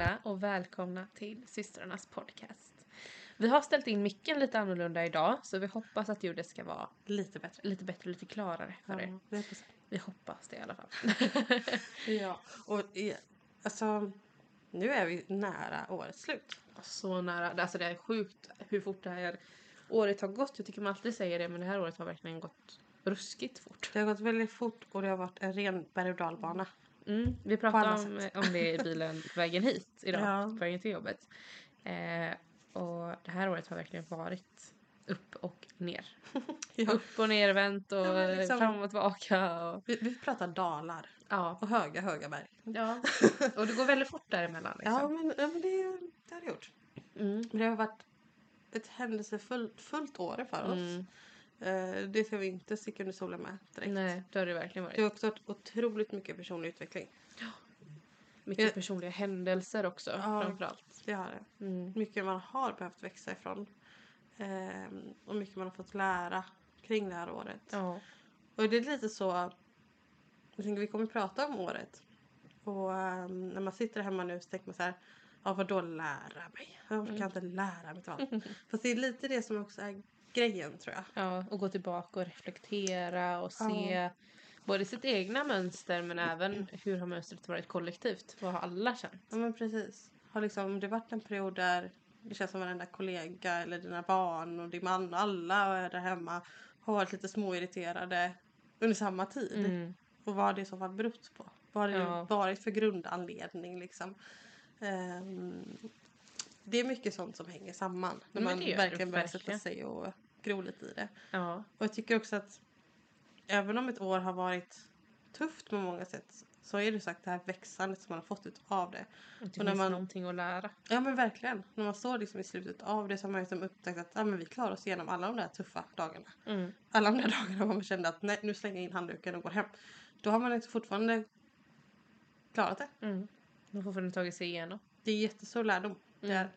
alla och välkomna till systrarnas podcast. Vi har ställt in micken lite annorlunda idag så vi hoppas att ljudet ska vara Lite bättre. lite bättre lite klarare för er. vi. Vi hoppas det i alla fall. Ja, och i, alltså nu är vi nära årets slut. Så nära. Alltså det är sjukt hur fort det här året har gått. Jag tycker man alltid säger det men det här året har verkligen gått ruskigt fort. Det har gått väldigt fort och det har varit en ren berg och dalbana. Mm, vi pratade om, om det i bilen på vägen hit idag, Ja. på vägen till jobbet. Eh, och det här året har verkligen varit upp och ner. Ja. Upp och nervänt och Ja, liksom- fram och tillbaka. Och, Vi, vi pratar dalar ja. och höga, höga berg. ja. och det går väldigt fort däremellan. Ja, Liksom. men, ja, men det, det har det gjort. Mm. Det har varit ett händelsefullt fullt år för oss. Mm. Eh, det ska vi inte sticka under solen med direkt. Nej, det har det verkligen Det varit. har också varit otroligt mycket personlig utveckling. Mycket Jag- personliga händelser också Ja. framförallt. Det har det. Mm. Mycket man har behövt växa ifrån. Ehm, och mycket man har fått lära kring det här året. Ja. Och det är lite så, jag tänker vi kommer prata om året. Och ehm, när man sitter hemma nu så tänker man så här, ja vadå lära mig? Jag orkar Mm. inte lära mig till allt. Fast det är lite det som också är grejen tror jag. ja, och gå tillbaka och reflektera och Ja. se både sitt egna mönster men även hur har mönstret varit kollektivt? Vad har alla känt? Ja men precis. Har liksom det varit en period där det känns som varenda kollega eller dina barn och din man och alla är där hemma har varit lite småirriterade under samma tid. Mm. Och vad har det i så fall berott på? Vad har det Ja. varit för grundanledning liksom? Ehm, det är mycket sånt som hänger samman när man det verkligen börjar verkligen. sätta sig och gro lite i det. Ja. Och jag tycker också att även om ett år har varit tufft på många sätt så är det sagt det här växandet som man har fått ut av det. Det Och när man- någonting att lära. Ja men verkligen. När man står liksom i slutet av det så har man liksom upptäckt att ja, men vi klarar oss igenom alla de där tuffa dagarna. Mm. Alla de där dagarna man kände att nej, nu slänger jag in handduken och går hem. Då har man liksom fortfarande klarat det. Mm. De har fortfarande tagit sig igenom. Det är jättestor lärdom. Mm. är.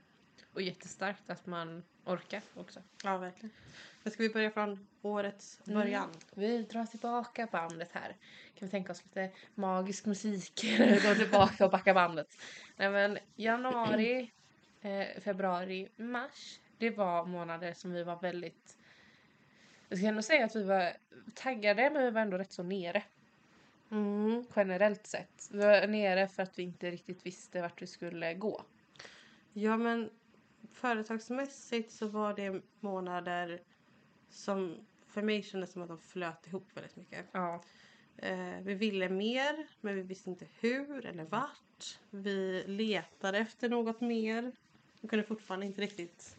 Och jättestarkt att man orkar också. Ja verkligen. Men ska vi börja från årets Mm. början? Vi drar tillbaka bandet här. Kan vi tänka oss lite magisk musik när vi går tillbaka och backar bandet. Nej men januari, eh, februari, mars. Det var månader som vi var väldigt... Jag ska ändå säga att vi var taggade men vi var ändå rätt så nere. Mm. Generellt sett. Vi var nere för att vi inte riktigt visste vart vi skulle gå. Ja men företagsmässigt så var det månader som för mig kändes som att de flöt ihop väldigt mycket. Ja. Eh, vi ville mer, men vi visste inte hur eller vart. Vi letade efter något mer. Vi kunde fortfarande inte riktigt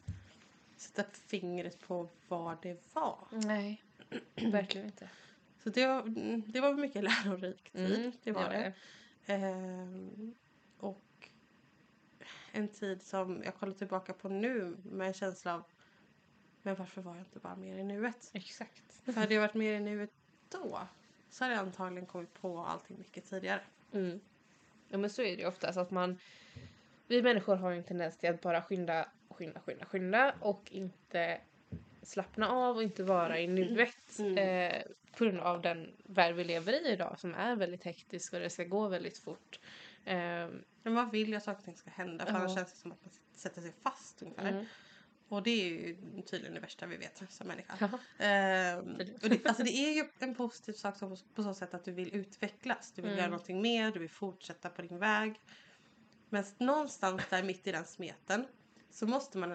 sätta fingret på vad det var. Nej, verkligen inte. Så det var, det var mycket lärorik tid. Mm, det var det det. Ehm, och en tid som jag kollar tillbaka på nu med en känsla av men varför var jag inte bara mer i nuet? Exakt. För hade jag varit mer i nuet då så hade jag antagligen kommit på allting mycket tidigare. Mm. Ja men så är det ju oftast att man Vi människor har ju en tendens till att bara skynda, skynda, skynda, skynda och inte slappna av och inte vara i nuet. Mm. Eh, på grund av den värld vi lever i idag som är väldigt hektisk och det ska gå väldigt fort. Eh, Men man vill ju att saker och ting ska hända för Ja. annars känns det som att man sätter sig fast ungefär. mm. Och det är ju tydligen det värsta vi vet som människa. Ja. Ehm, och det, alltså det är ju en positiv sak så, på så sätt att du vill utvecklas. Du vill Mm. göra någonting mer, du vill fortsätta på din väg. Men någonstans där mitt i den smeten så måste man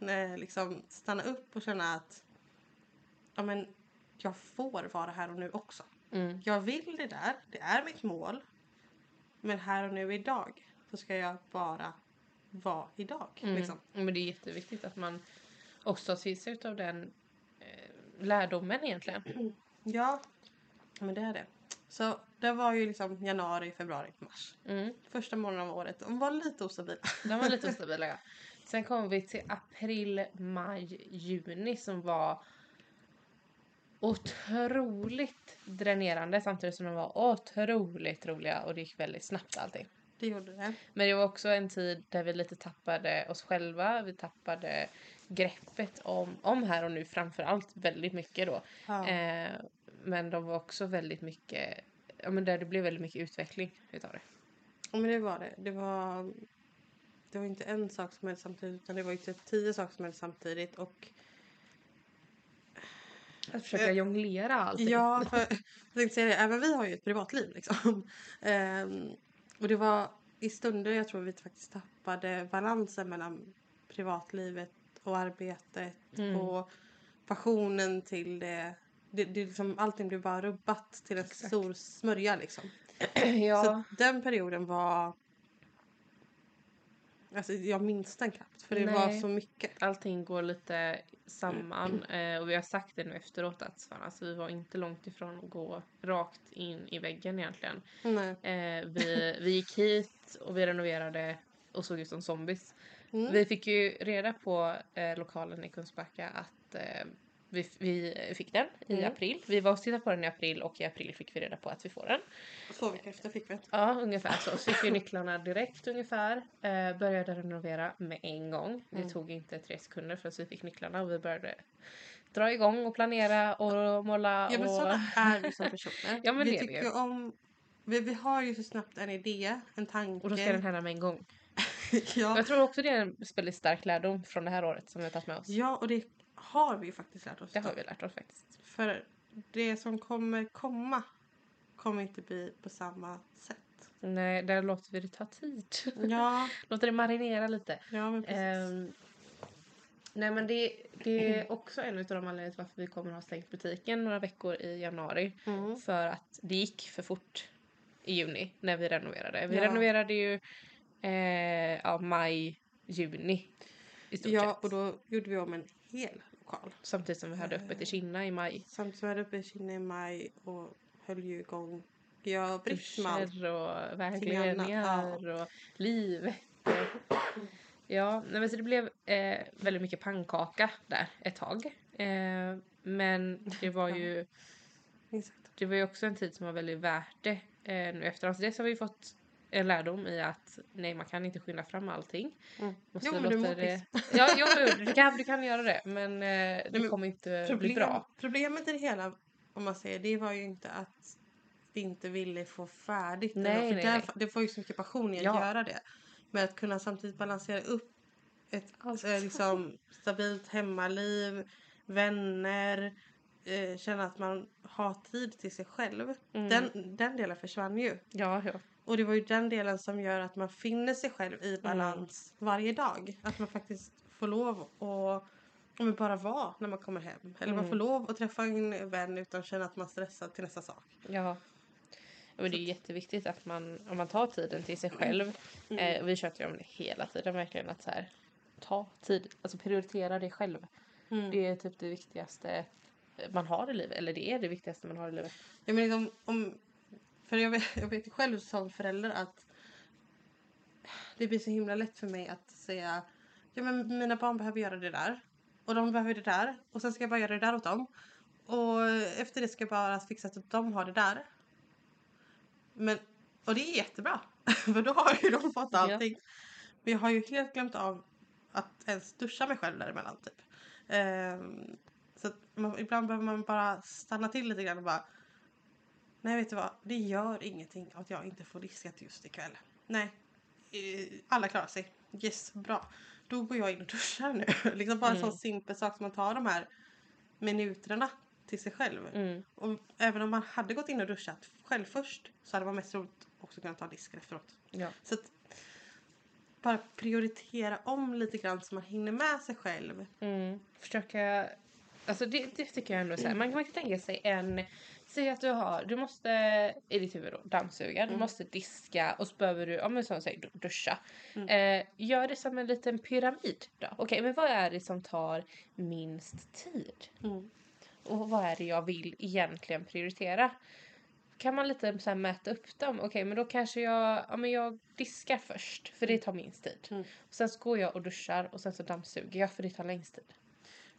eh, liksom stanna upp och känna att ja, men, jag får vara här och nu också. Mm. Jag vill det där, det är mitt mål. Men här och nu idag så ska jag bara vara idag. Mm. Liksom. Men det är jätteviktigt att man också till sig av den eh, lärdomen egentligen. Ja, men det är det. Så det var ju liksom januari, februari, mars. Mm. Första månaden av året. De var lite ostabila. De var lite ostabila ja. Sen kom vi till april, maj, juni som var otroligt dränerande samtidigt som de var otroligt roliga och det gick väldigt snabbt allting. Det gjorde det. Men det var också en tid där vi lite tappade oss själva, vi tappade greppet om, om här och nu framför allt väldigt mycket då. Ja. Eh, men de var också väldigt mycket, ja men där det blev väldigt mycket utveckling utav det. Ja, men det var det. Det var, det var inte en sak som hände samtidigt utan det var ju typ tio saker som hände samtidigt. Och Att försöka Eh, jonglera allting. ja, för, jag tänkte säga det, även vi har ju ett privatliv liksom. Ehm, och det var i stunder jag tror vi faktiskt tappade balansen mellan privatlivet och arbetet Mm. och passionen till det. Det, det liksom, allting blev bara rubbat till en Exakt. stor smörja liksom. ja. Så den perioden var... Alltså jag minns den knappt för det var Nej. så mycket. allting går lite samman eh, och vi har sagt det nu efteråt att fan, alltså, vi var inte långt ifrån att gå rakt in i väggen egentligen. Eh, vi, vi gick hit och vi renoverade och såg ut som zombies. Mm. Vi fick ju reda på eh, lokalen i Kungsbacka att eh, vi, vi fick den i Mm. april. Vi var och tittade på den i april och i april fick vi reda på att vi får den. Två veckor efter fick vi ett. Ja, ungefär så. Så fick vi nycklarna direkt ungefär. Eh, började renovera med en gång. Det Mm. tog inte tre sekunder förrän vi fick nycklarna och vi började dra igång och planera och måla. Ja men och... sådana är vi som personer. Ja, men vi det tycker ju. om... Vi, vi har ju så snabbt en idé, en tanke. och då ska den hända med en gång. ja. Jag tror också det är en väldigt stark lärdom från det här året som vi har tagit med oss. ja, och det har vi ju faktiskt lärt oss. Det har vi lärt oss faktiskt. För det som kommer komma kommer inte bli på samma sätt. Nej, där låter vi det ta tid. Ja, låter det marinera lite. ja men precis. Ehm, nej men det, det är också en av de anledningarna till varför vi kommer att ha stängt butiken några veckor i januari. Mm. För att det gick för fort i juni när vi renoverade. Vi Ja. renoverade ju eh, ja, maj, juni i stort Ja, sett. och då gjorde vi om en hel lokal. Samtidigt som vi hade öppet i Kina i maj. Samtidigt som jag hade uppe i Kina i maj och höll ju igång allt. Duscher och vägledningar och livet. Ja, nej, men så det blev eh, väldigt mycket pannkaka där ett tag. Eh, men det var ju det var ju också en tid som var väldigt värt det eh, nu efteråt. Så dels har vi fått en lärdom i att nej, man kan inte skynda fram allting. Mm. Måste Jo, men du mår det... Ja, jo, du, kan, du kan göra det, men eh, det men kommer inte bli Problem, bra. Problemet i det hela, om man säger det, var ju inte att vi inte ville få färdigt. Nej, eller- för nej, där, nej. Det får ju så mycket passion i att Ja. göra det. Men att kunna samtidigt balansera upp ett Allt. eh, liksom, stabilt hemmaliv, vänner, eh, känna att man har tid till sig själv. Mm. Den, den delen försvann ju. Ja, ja. Och det var ju den delen som gör att man finner sig själv i balans varje dag. Att man faktiskt får lov att bara vara när man kommer hem. Eller man Mm. får lov att träffa en vän utan att känna att man stressar till nästa sak. Ja. Men det är jätteviktigt att man, om man tar tiden till sig själv. Mm. Eh, och vi tjatar ju om det hela tiden verkligen att så här, ta tid, alltså prioritera dig själv. Mm. Det är typ det viktigaste man har i livet, eller det är det viktigaste man har i livet. Ja, men liksom, om, för jag vet, jag vet själv som förälder att det blir så himla lätt för mig att säga ja men mina barn behöver göra det där och de behöver det där och sen ska jag bara göra det där åt dem och efter det ska jag bara fixa så att de har det där. Men, och det är jättebra för då har ju de fått Ja. allting. Men jag har ju helt glömt av att ens duscha mig själv däremellan typ. Ehm, så man, ibland behöver man bara stanna till lite grann och bara Nej vet du vad, det gör ingenting att jag inte får diskat just ikväll. Nej, alla klarar sig. Yes, bra. Då går jag in och duschar nu. liksom bara en Mm. sån simpel sak som att ta de här minuterna till sig själv. Mm. Och även om man hade gått in och duschat själv först så hade man mest troligt också kunnat ta disken efteråt. Ja. Så att bara prioritera om lite grann så man hinner med sig själv. Mm. Försöka, alltså det, det tycker jag ändå så här. Man, man kan tänka sig en, säg att du har, du måste i ditt huvud då dammsuga, du Mm. måste diska och så behöver du, ja men som säger, du- duscha. Mm. Eh, gör det som en liten pyramid då. Okej, men vad är det som tar minst tid? Mm. Och vad är det jag vill egentligen prioritera? Kan man lite så mäta upp dem? Okej, men då kanske jag, ja, men jag diskar först för det tar minst tid. Mm. Och sen så går jag och duschar och sen så dammsuger jag för det tar längst tid.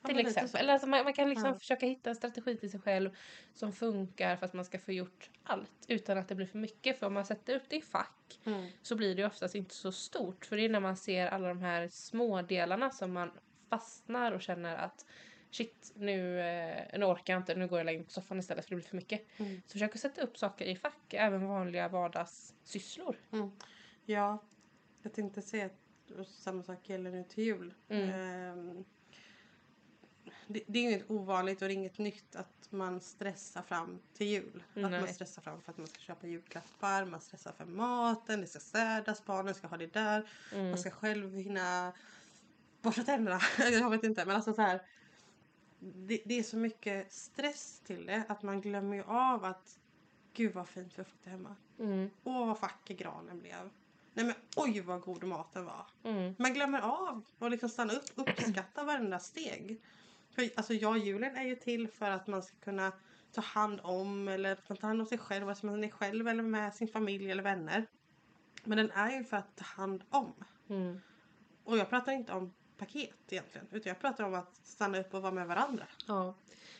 Till exempel. Eller alltså man, man kan liksom Ja. försöka hitta en strategi till sig själv som funkar för att man ska få gjort allt utan att det blir för mycket. För om man sätter upp det i fack Mm. så blir det ju oftast inte så stort. För det är när man ser alla de här små delarna som man fastnar och känner att shit, nu, eh, nu orkar jag inte, nu går jag och lägger mig på soffan istället för det blir för mycket. Mm. Så försök att sätta upp saker i fack, även vanliga vardagssysslor. Mm. Ja, jag tänkte säga att samma sak gäller nu till jul. Mm. Ehm, det, det är inget ovanligt och det är inget nytt att man stressar fram till jul. Att Nej. man stressar fram för att man ska köpa julklappar, man stressar för maten, det ska städas, barnen ska ha det där. Mm. Man ska själv hinna borsta tänderna. jag vet inte men alltså så här. Det, det är så mycket stress till det att man glömmer ju av att gud vad fint vi fick det hemma. Mm. Åh vad vacker granen blev. Nej men oj vad god maten var. Mm. Man glömmer av och liksom stanna upp och uppskatta varenda steg. För alltså ja, julen är ju till för att man ska kunna ta hand om eller att man tar hand om sig själv, sig man är själv eller med sin familj eller vänner. Men den är ju för att ta hand om. Mm. Och jag pratar inte om paket egentligen, utan jag pratar om att stanna upp och vara med varandra. Ja.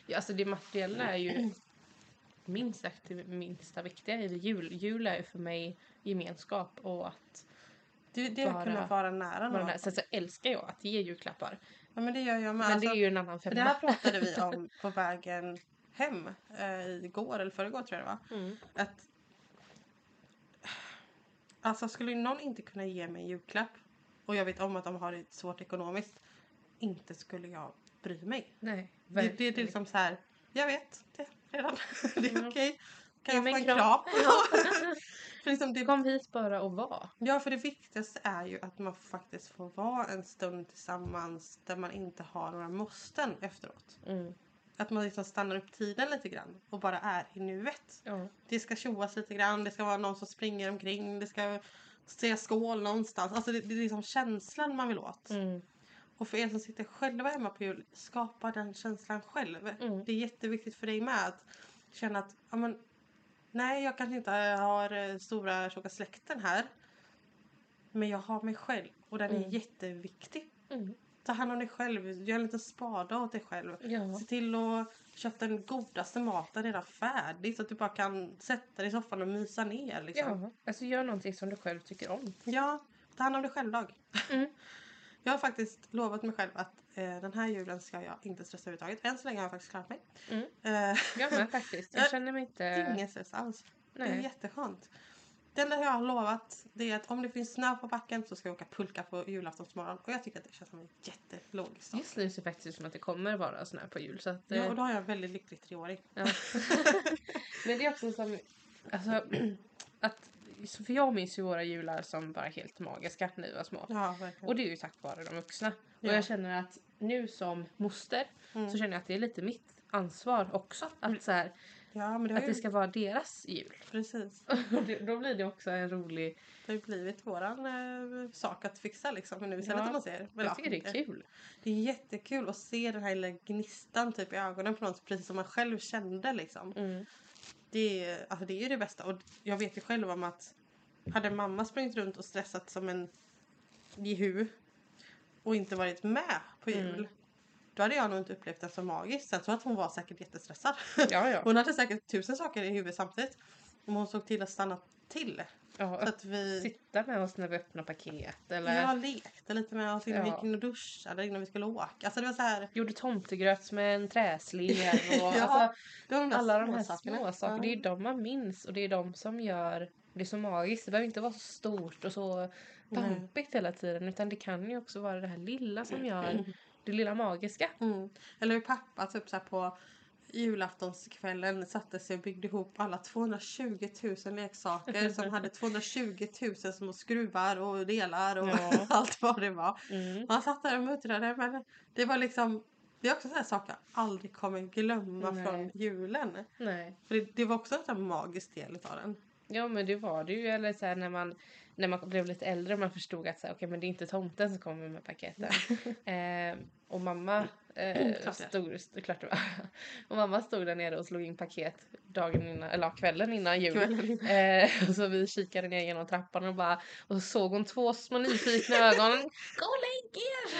ja, alltså det materiella är ju minst sagt det minsta viktiga i jul. Jul är ju för mig gemenskap och att Det, det Bara kunna vara nära vara någon. nära. Sen så älskar jag att ge julklappar. Ja men det gör jag med. Men Alltså, det är ju en annan femma. det här pratade vi om på vägen hem eh, igår eller förrgår tror jag det var. Mm. att Alltså skulle någon inte kunna ge mig en julklapp och jag vet om att de har det svårt ekonomiskt inte skulle jag bry mig. Nej, Det, det, är liksom så här. Jag vet det redan. det är okej. Kan Ge jag få en en kram. kram? för liksom det, Kom hit bara och var. ja, för det viktigaste är ju att man faktiskt får vara en stund tillsammans där man inte har några måsten efteråt. Mm. Att man liksom stannar upp tiden lite grann och bara är i nuet. Ja. Det ska tjoas lite grann, det ska vara någon som springer omkring, det ska säga skål någonstans. Alltså det, det är liksom känslan man vill åt. Mm. Och för er som sitter själva hemma på jul, skapa den känslan själv. Mm. Det är jätteviktigt för dig med att känna att, ja men, nej jag kanske inte har eh, stora tjocka släkten här. Men jag har mig själv och den är Mm. jätteviktig. Mm. Ta hand om dig själv, gör en liten spada åt dig själv. Ja. Se till att köpa den godaste maten redan färdig så att du bara kan sätta dig i soffan och mysa ner. Liksom. ja, alltså gör någonting som du själv tycker om. Ja, ta hand om dig själv dag. Mm. Jag har faktiskt lovat mig själv att eh, den här julen ska jag inte stressa överhuvudtaget. Än så länge har jag faktiskt klarat mig. Mm. Eh, Jag med faktiskt. Jag känner mig inte... ingen stress alls. Det är Nej. jätteskönt. Det enda jag har lovat det är att om det finns snö på backen så ska jag åka pulka på julaftonsmorgon. Och jag tycker att det känns som en jättelogisk sak. Just nu ser det faktiskt ut som att det kommer vara snö på jul. Så att, Ja, eh, och då har jag en väldigt lycklig treåring. Ja. Men det är också som, alltså, att, för jag minns ju våra jular som bara helt magiska när vi var små. Ja. Och det är ju tack vare de vuxna. Ja. Och jag känner att nu som moster Mm. så känner jag att det är lite mitt ansvar också. Att, så här, Ja, det att ju... det ska vara deras jul. Precis. Då blir det också en rolig... Det har ju blivit våran eh, sak att fixa liksom nu istället Ja, man ser. Jag tycker det är kul. Det är jättekul att se den här lilla gnistan typ i ögonen på någon precis som man själv kände liksom. Mm. Det är, alltså, det är det bästa och jag vet ju själv om att hade mamma sprungit runt och stressat som en jehu och inte varit med på jul Mm. då hade jag nog inte upplevt det som magiskt. Sen tror jag att hon var säkert jättestressad. Ja, ja. Hon hade säkert tusen saker i huvudet samtidigt. Men hon såg till att stanna till. Ja Så att vi Sitta med oss när vi öppnar paket eller jag lekte lite med oss innan vi Ja. gick in och duschade innan vi skulle åka. Alltså det var så här. gjorde tomtegröt med en träslev. Och, Ja, alltså, de alla de här små sakerna. Ja. Det är de man minns och det är de som gör det så magiskt. Det behöver inte vara så stort och så pampigt hela tiden utan det kan ju också vara det här lilla som gör det lilla magiska. Mm. Eller hur pappa typ så på julaftonskvällen satte sig och byggde ihop alla 220 000 leksaker som hade 220 000 små skruvar och delar och Ja. allt vad det var. Mm. Man satt där och muttrade men det var liksom det är också sådana saker jag aldrig kommer glömma Nej. från julen. Nej. För det, det var också en sån magisk del av den. Ja men det var det ju. Eller så här, när, man, när man blev lite äldre och man förstod att så här, okej, men det är inte tomten som kommer med paketen. eh, och mamma eh, Klart det är. stod, st- klart det var. och mamma stod där nere och slog in paket dagen innan, eller kvällen innan jul. Kvällen. Eh, och så vi kikade ner genom trappan och bara och så såg hon två små nyfikna ögon. Gå och lägg er!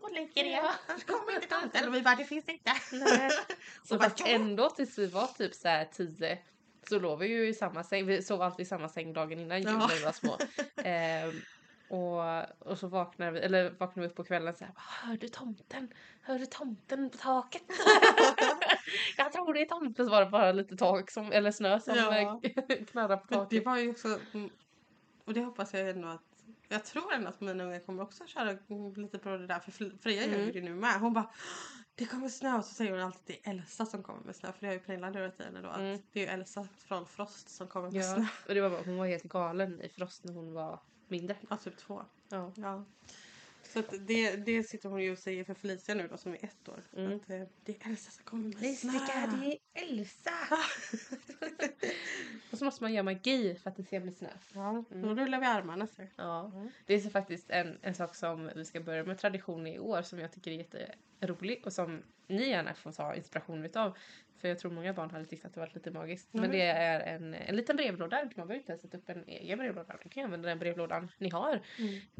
Gå och lägg er. Ja. Kommer inte tomten. Och vi bara det finns inte. Nej. Så Och fast ändå tills vi var typ så här tio så låg vi ju i samma säng. Vi sov alltid i samma säng dagen innan jul när vi var små. Ehm, och, och så vaknade vi, eller vaknade vi upp på kvällen så här, hör du tomten? Hör du tomten på taket? jag tror det är tomten. Så var det bara lite tak som, eller snö som Ja. eh, knarrade på Men det taket. var ju också, mm, och det hoppas jag ändå att jag tror ändå att mina unga kommer också köra lite på det där för Freja gör Mm. ju det nu med. Hon bara det kommer snö och så säger hon alltid att det är Elsa som kommer med snö för det har ju Pernilla lurat henne då Mm. att det är ju Elsa från Frost som kommer med Ja, snö. och det var bara, hon var helt galen i Frost när hon var mindre. Ja, typ två. Ja. Ja. Så det, det sitter hon ju och säger för Felicia nu då som är ett år. Mm. Att eh, det är Elsa som kommer med Jessica, det är Elsa! och så måste man göra magi för att det ska bli snö. Ja, då Mm. rullar vi armarna så. Ja. Mm. Det är så faktiskt en, en sak som vi ska börja med tradition i år som jag tycker är jätterolig och som ni gärna får ta inspiration utav. För jag tror många barn hade tyckt att det var lite magiskt. Men Mm. det är en, en liten brevlåda. Man behöver inte ens sätta upp en egen brevlåda. Man kan använda den brevlådan ni har.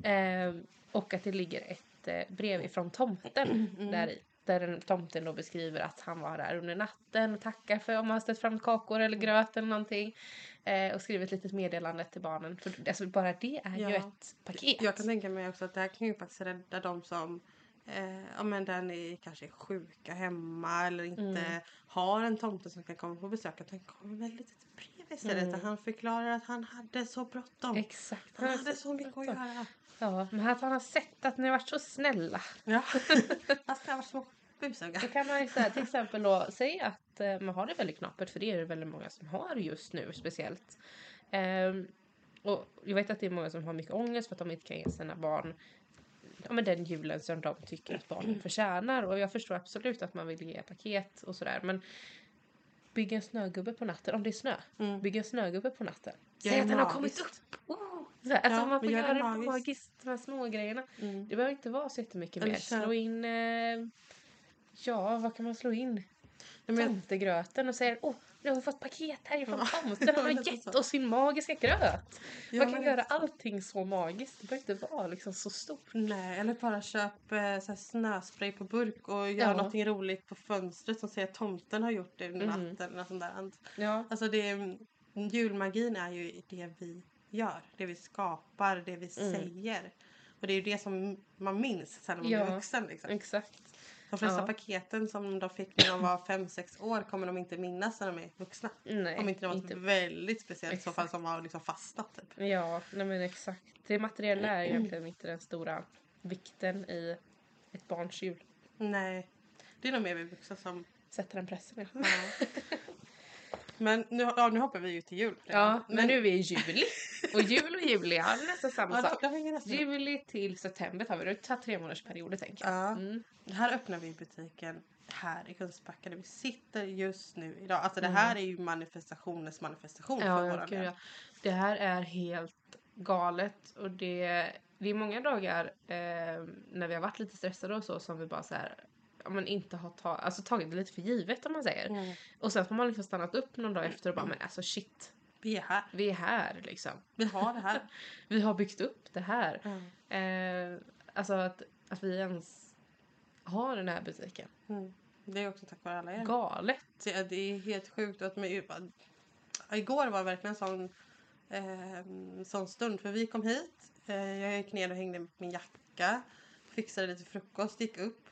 Mm. Eh, och att det ligger ett eh, brev ifrån tomten Mm. där i. Där tomten då beskriver att han var där under natten och tackar för om har ställt fram kakor eller gröt eller någonting. Eh, och skrivit ett litet meddelande till barnen. För, alltså, bara det är ju Ja. ett paket. Jag kan tänka mig också att det här kan ju faktiskt rädda de som eh, ja, men den är kanske är sjuka hemma eller inte Mm. har en tomte som kan komma på besök. Att han kommer med ett litet brev istället. Mm. Att han förklarar att han hade så bråttom. Exakt. Han hade så mycket att göra. Ja, men att han har sett att ni har varit så snälla. Ja. Fast det var små busungar. Då kan man ju säga till exempel då, säg att eh, man har det väldigt knapert för det är det väldigt många som har just nu speciellt. Ehm, och jag vet att det är många som har mycket ångest för att de inte kan ge sina barn ja, men den julen som de tycker att barnen förtjänar. Och jag förstår absolut att man vill ge paket och sådär men bygg en snögubbe på natten, om det är snö. Mm. Bygg en snögubbe på natten. Säg att den har kommit upp! Oh, så här, alltså Ja, man får göra det magiskt. magiskt, de här små grejerna. Mm. Det behöver inte vara så jättemycket mer. Slå in... Eh, ja, vad kan man slå in? Tomtegröten och säger åh, nu har fått paket härifrån Ja. tomten. Han har gett så. oss sin magiska gröt. Ja, man kan göra allting så magiskt. Det behöver inte vara liksom så stort. Nej, eller bara köp eh, så snöspray på burk och gör Ja. någonting roligt på fönstret som säger att tomten har gjort det under Mhm. natten. Eller något sånt där. Ja. Alltså det, julmagin är ju det vi gör, det vi skapar, det vi Mm. säger. Och det är ju det som man minns sen när man Ja. blir vuxen. Liksom. Exakt. De flesta Ja. paketen som de fick när de var 5-6 år kommer de inte minnas när de är vuxna. Nej, Om inte det var inte- något väldigt speciellt i så fall Exakt. som har liksom fastnat. Typ. Ja, nej men exakt. Det materiella är egentligen inte den stora vikten i ett barns jul. Nej, det är nog mer vi vuxna som... Sätter den pressen. Ja. Men nu, ja, nu hoppar vi ju till jul. ja men nu är vi i juli. Och jul och juli är nästan samma Ja, sak. Juli till september tar vi. Det tar tre månaders perioder tänker jag. Ja. Mm. Här öppnar vi butiken här i Kungsbacka där vi sitter just nu idag. Alltså det Mm. här är ju manifestationens manifestation för Ja, våra gud, del. ja. Det här är helt galet och det, det är många dagar eh, när vi har varit lite stressade och så som vi bara så här, men inte har ta, alltså, tagit det lite för givet om man säger. Mm. Och sen har man liksom stannat upp någon dag efter och bara men alltså shit, Vi är här. vi är här liksom. Vi har det här. Vi har byggt upp det här. Mm. Eh, alltså att, att vi ens har den här butiken. Mm. Det är också tack vare alla er. Galet. Det, det är helt sjukt. Att med, igår var verkligen en sån, eh, sån stund. För vi kom hit. Eh, jag gick ner och hängde med min jacka. Fixade lite frukost. Gick upp.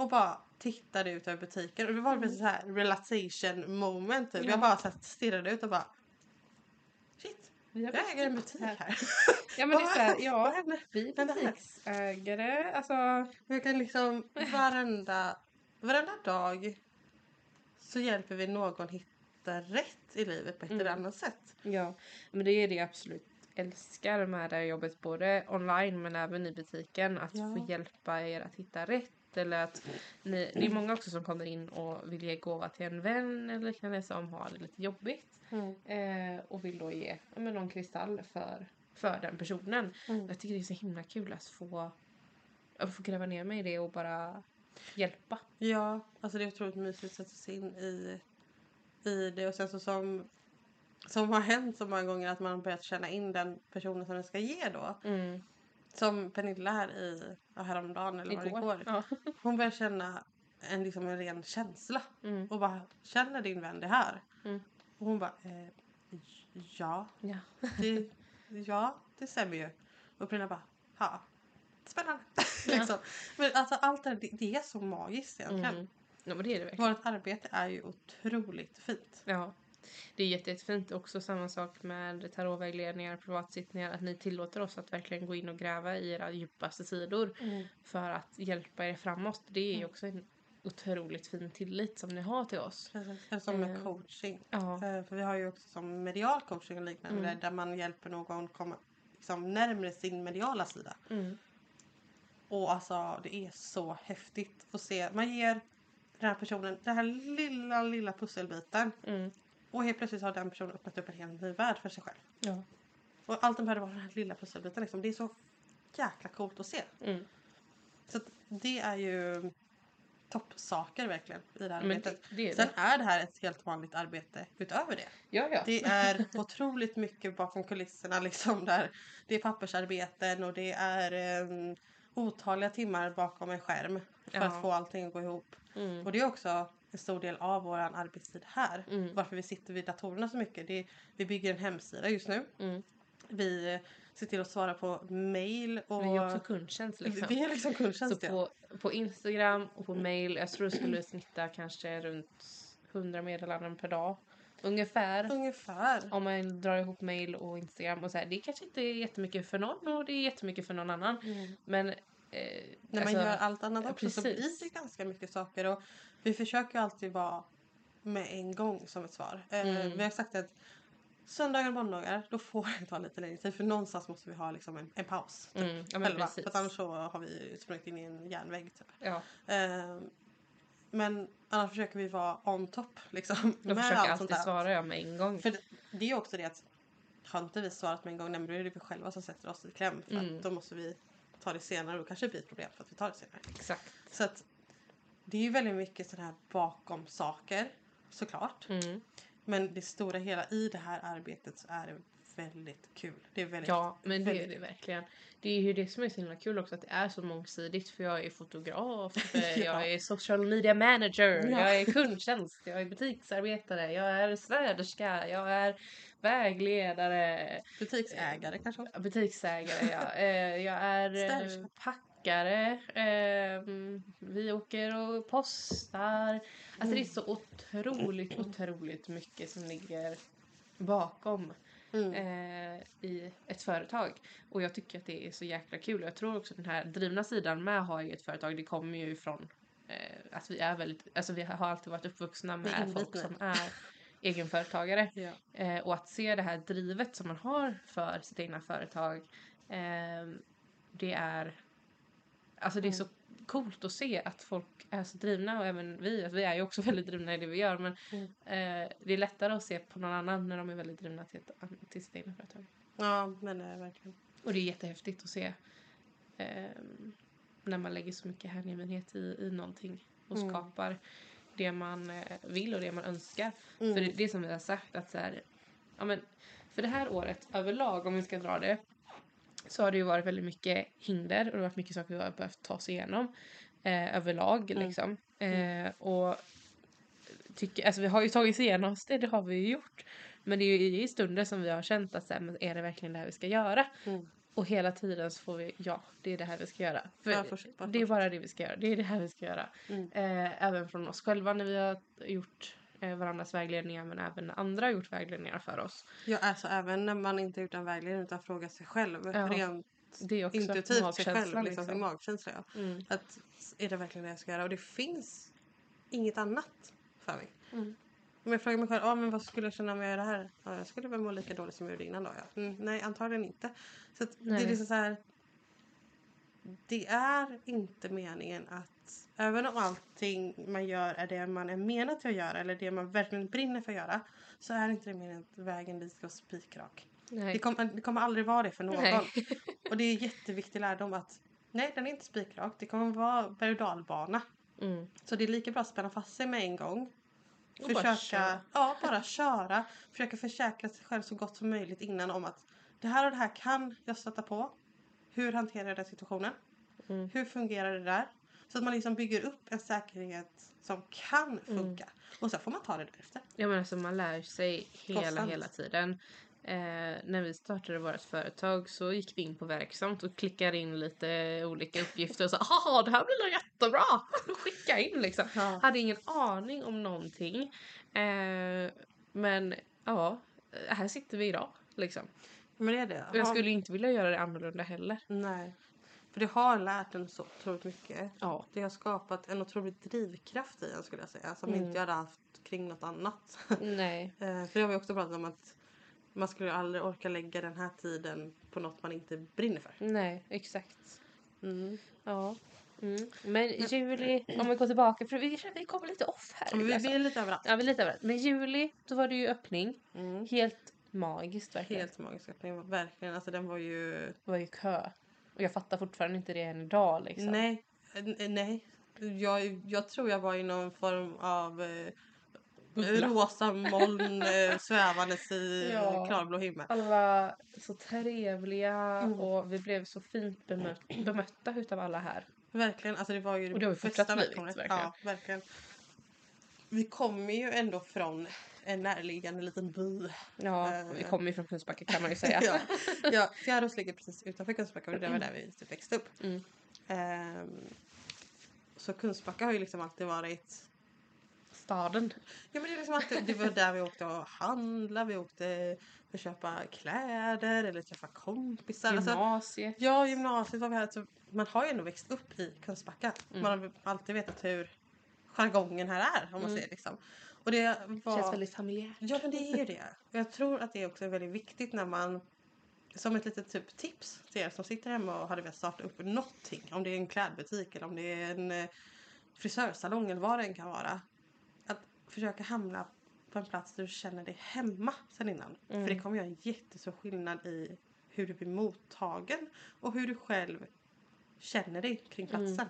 Och bara tittade ut över butiken. Och det var mm. så här realization moment. Typ. Ja. Jag bara så här, stirrade ut och bara. Shit, har jag äger en butik det här. Ja men det är så här, ja, vi här- butiksägare. Alltså, Jag kan liksom varenda, varenda dag så hjälper vi någon hitta rätt i livet på ett eller Mm. annat sätt. Ja, men det är det jag absolut älskar med det här jobbet, både online men även i butiken. Att Ja. få hjälpa er att hitta rätt. Eller att ni, det är många också som kommer in och vill ge gåva till en vän eller liknande som har det lite jobbigt. Eh, och vill då ge men någon kristall för, för den personen. Mm. Jag tycker det är så himla kul att få, att få gräva ner mig i det och bara hjälpa. Ja, alltså det är otroligt mysigt att sätta sig in i, i det. Och sen så som, som har hänt så många gånger att man har börjat känna in den personen som den ska ge då. Mm. Som Pernilla här i, ja, häromdagen eller var det Igår. igår. Ja. Hon börjar känna en, liksom en ren känsla. Mm. Och bara, känner din vän det här? Mm. Och hon bara, eh, ja. Ja. Det, ja, det stämmer ju. Och Pernilla bara, ja. Spännande. Liksom. Men alltså allt det, det är så magiskt egentligen. Mm. ja men det är det verkligen. Vårt arbete är ju otroligt fint. Ja. Det är jätte, jättefint. Också samma sak med tarotvägledningar, privatsittningar. Att ni tillåter oss att verkligen gå in och gräva i era djupaste sidor. För att hjälpa er framåt. Det är ju Mm. också en otroligt fin tillit som ni har till oss. Precis. Som med Eh, coaching. Ja. Eh, För vi har ju också som medial coaching och liknande Mm. där man hjälper någon komma liksom, närmare sin mediala sida. Mm. Och alltså det är så häftigt att se. Man ger den här personen den här lilla, lilla pusselbiten Mm. Och helt plötsligt har den personen öppnat upp en helt ny värld för sig själv. Ja. Och allt den behöver vara den här lilla pusselbiten liksom. Det är så jäkla coolt att se. Mm. Så att det är ju toppsaker verkligen i det här Men arbetet. det, det är Sen det. är det här ett helt vanligt arbete utöver det. Ja, ja. Det är otroligt mycket bakom kulisserna liksom där det är pappersarbeten och det är um, otaliga timmar bakom en skärm för Ja. att få allting att gå ihop. Mm. Och det är också en stor del av vår arbetstid här. Mm. Varför vi sitter vid datorerna så mycket. Det är, vi bygger en hemsida just nu. Mm. Vi eh, ser till att svara på mail och Vi är också kundtjänst liksom. vi är liksom Så kundtjänst. ja. på, på Instagram och på mail, jag tror det skulle snitta kanske runt 100 meddelanden per dag. Ungefär. Ungefär. Om man drar ihop mail och Instagram och så här, det kanske inte är jättemycket för någon och det är jättemycket för någon annan. Men eh, När man alltså, gör allt annat också så blir precis. det ganska mycket saker. Och vi försöker ju alltid vara med en gång som ett svar. Eh, Mm. Vi har sagt att söndagar och måndagar då får det ta lite längre tid för någonstans måste vi ha liksom en, en paus. Typ, mm, ja, själva. precis. För annars så har vi sprungit in i en järnvägg. Typ. Ja, Eh, men annars försöker vi vara on top liksom. jag med försöker allt sånt alltid där. svara jag med en gång. För det, det är också det att har inte vi svarat med en gång, nej, men då är det vi själva som sätter oss i kläm. För Mm. att då måste vi ta det senare och då kanske det blir ett problem för att vi tar det senare. Exakt. Så att det är ju väldigt mycket sådana här bakom saker såklart. Mm. Men det stora hela i det här arbetet så är det väldigt kul. Det är väldigt Ja, men det är det verkligen. Det är ju det som är så himla kul också att det är så mångsidigt för jag är fotograf, Ja. jag är social media manager, Ja. jag är kundtjänst, jag är butiksarbetare, jag är städerska, jag är vägledare, butiksägare kanske också. butiksägare, ja. Eh, jag är eh, Städerska. Packare, eh, vi åker och postar. Alltså det är så otroligt, otroligt mycket som ligger bakom Mm. eh, i ett företag. Och jag tycker att det är så jäkla kul. Jag tror också den här drivna sidan med att ha eget företag, det kommer ju ifrån eh, att vi är väldigt, alltså vi har alltid varit uppvuxna med folk som är egenföretagare. Ja. Eh, och att se det här drivet som man har för sitt egna företag, eh, det är Alltså det är så coolt att se att folk är så drivna och även vi, alltså vi är ju också väldigt drivna i det vi gör men Mm. eh, det är lättare att se på någon annan när de är väldigt drivna till, ett, till sitt egna företag. ja, men det är verkligen. Och det är jättehäftigt att se eh, när man lägger så mycket hängivenhet i, i någonting och Mm. skapar det man eh, vill och det man önskar. Mm. För det, det som vi har sagt att så här, ja men för det här året överlag om vi ska dra det så har det ju varit väldigt mycket hinder och det har varit mycket saker vi har behövt ta oss igenom eh, överlag Mm. liksom. Eh, och tycker, alltså vi har ju tagit oss igenom det, det har vi ju gjort. Men det är ju i stunder som vi har känt att så här, men är det verkligen det här vi ska göra? Mm. Och hela tiden så får vi, ja det är det här vi ska göra. För Ja, bara, det är bara det vi ska göra, det är det här vi ska göra. Mm. Eh, även från oss själva när vi har gjort varandras vägledningar men även när andra har gjort vägledningar för oss. Ja, alltså även när man inte gjort en vägledning utan frågar sig själv. Ja, Rent Det är också intuitivt sig själv. Liksom, sin liksom. magkänsla ja. Mm. Att är det verkligen det jag ska göra? Och det finns inget annat för mig. Mm. Om jag frågar mig själv, ah, men vad skulle jag känna om jag gör det här? Ja, jag skulle väl må lika dåligt som jag gjorde innan då. Ja. Mm, nej, antagligen inte. Så det är liksom så här. Det är inte meningen att även om allting man gör är det man är menad till att göra eller det man verkligen brinner för att göra så är inte det meningen att vägen dit ska vara spikrak. Det kommer, det kommer aldrig vara det för någon. Nej. Och det är jätteviktig lärdom att nej, den är inte spikrak. Det kommer vara berg och dalbana. Mm. Så det är lika bra att spänna fast sig med en gång. Och bara Försöka, köra. ja, bara köra. Försöka försäkra sig själv så gott som möjligt innan om att det här och det här kan jag stöta på. Hur hanterar jag den situationen? Mm. Hur fungerar det där? Så att man liksom bygger upp en säkerhet som kan funka. Och sen får man ta det därefter. Ja men alltså man lär sig hela Konstant. hela tiden. Eh, när vi startade vårt företag så gick vi in på Verksamt och klickade in lite olika uppgifter och sa haha det här blir nog jättebra! Skicka in liksom. Ja. Hade ingen aning om någonting. Eh, Men ja, här sitter vi idag liksom. Men det är det. Jag skulle inte vilja göra det annorlunda heller. Nej. För det har lärt en så otroligt mycket. Ja. Det har skapat en otrolig drivkraft i en skulle jag säga. Som Mm. inte jag hade haft kring något annat. Nej. Eh, För det har vi också pratat om att man skulle aldrig orka lägga den här tiden på något man inte brinner för. Nej, exakt. Mm. Ja. Mm. Men juli, om vi går tillbaka, för vi, vi kommer lite off här. Men vi, alltså. vi är lite överallt. Ja, vi är lite överallt. Men juli, då var det ju öppning. Mm. Helt magiskt verkligen. Helt magisk öppning. Verkligen. Alltså den var ju... Det var ju kö. Och jag fattar fortfarande inte det än idag liksom. Nej. Nej. Jag, jag tror jag var i någon form av eh, rosa moln eh, svävandes i Ja. klarblå himmel. Alla så trevliga Mm. och vi blev så fint bemött, bemötta utav alla här. Verkligen, alltså det var ju Och det har vi bästa välkomnandet. Ja, verkligen. Vi kommer ju ändå från en närliggande liten by. Ja, Eh. vi kommer ju från Kungsbacka kan man ju säga. ja, ja, Fjärås ligger precis utanför Kungsbacka och det var där vi typ växte upp. Mm. Ehm, så Kungsbacka har ju liksom alltid varit Staden. Ja men det, är liksom alltid, det var där vi åkte och handla, vi åkte för att köpa kläder eller träffa kompisar. Alltså, Gymnasiet. Ja, gymnasiet var vi här. Så man har ju ändå växt upp i Kungsbacka. Mm. Man har alltid vetat hur jargongen här är om man Mm. säger liksom. Och det var... Känns väldigt familjärt. Ja men det är ju det. Och jag tror att det också är väldigt viktigt när man som ett litet typ tips till er som sitter hemma och hade velat starta upp någonting. Om det är en klädbutik eller om det är en eh, frisörsalong eller vad det än kan vara. Att försöka hamna på en plats där du känner dig hemma sen innan. Mm. För det kommer göra en jättestor skillnad i hur du blir mottagen och hur du själv känner dig kring platsen.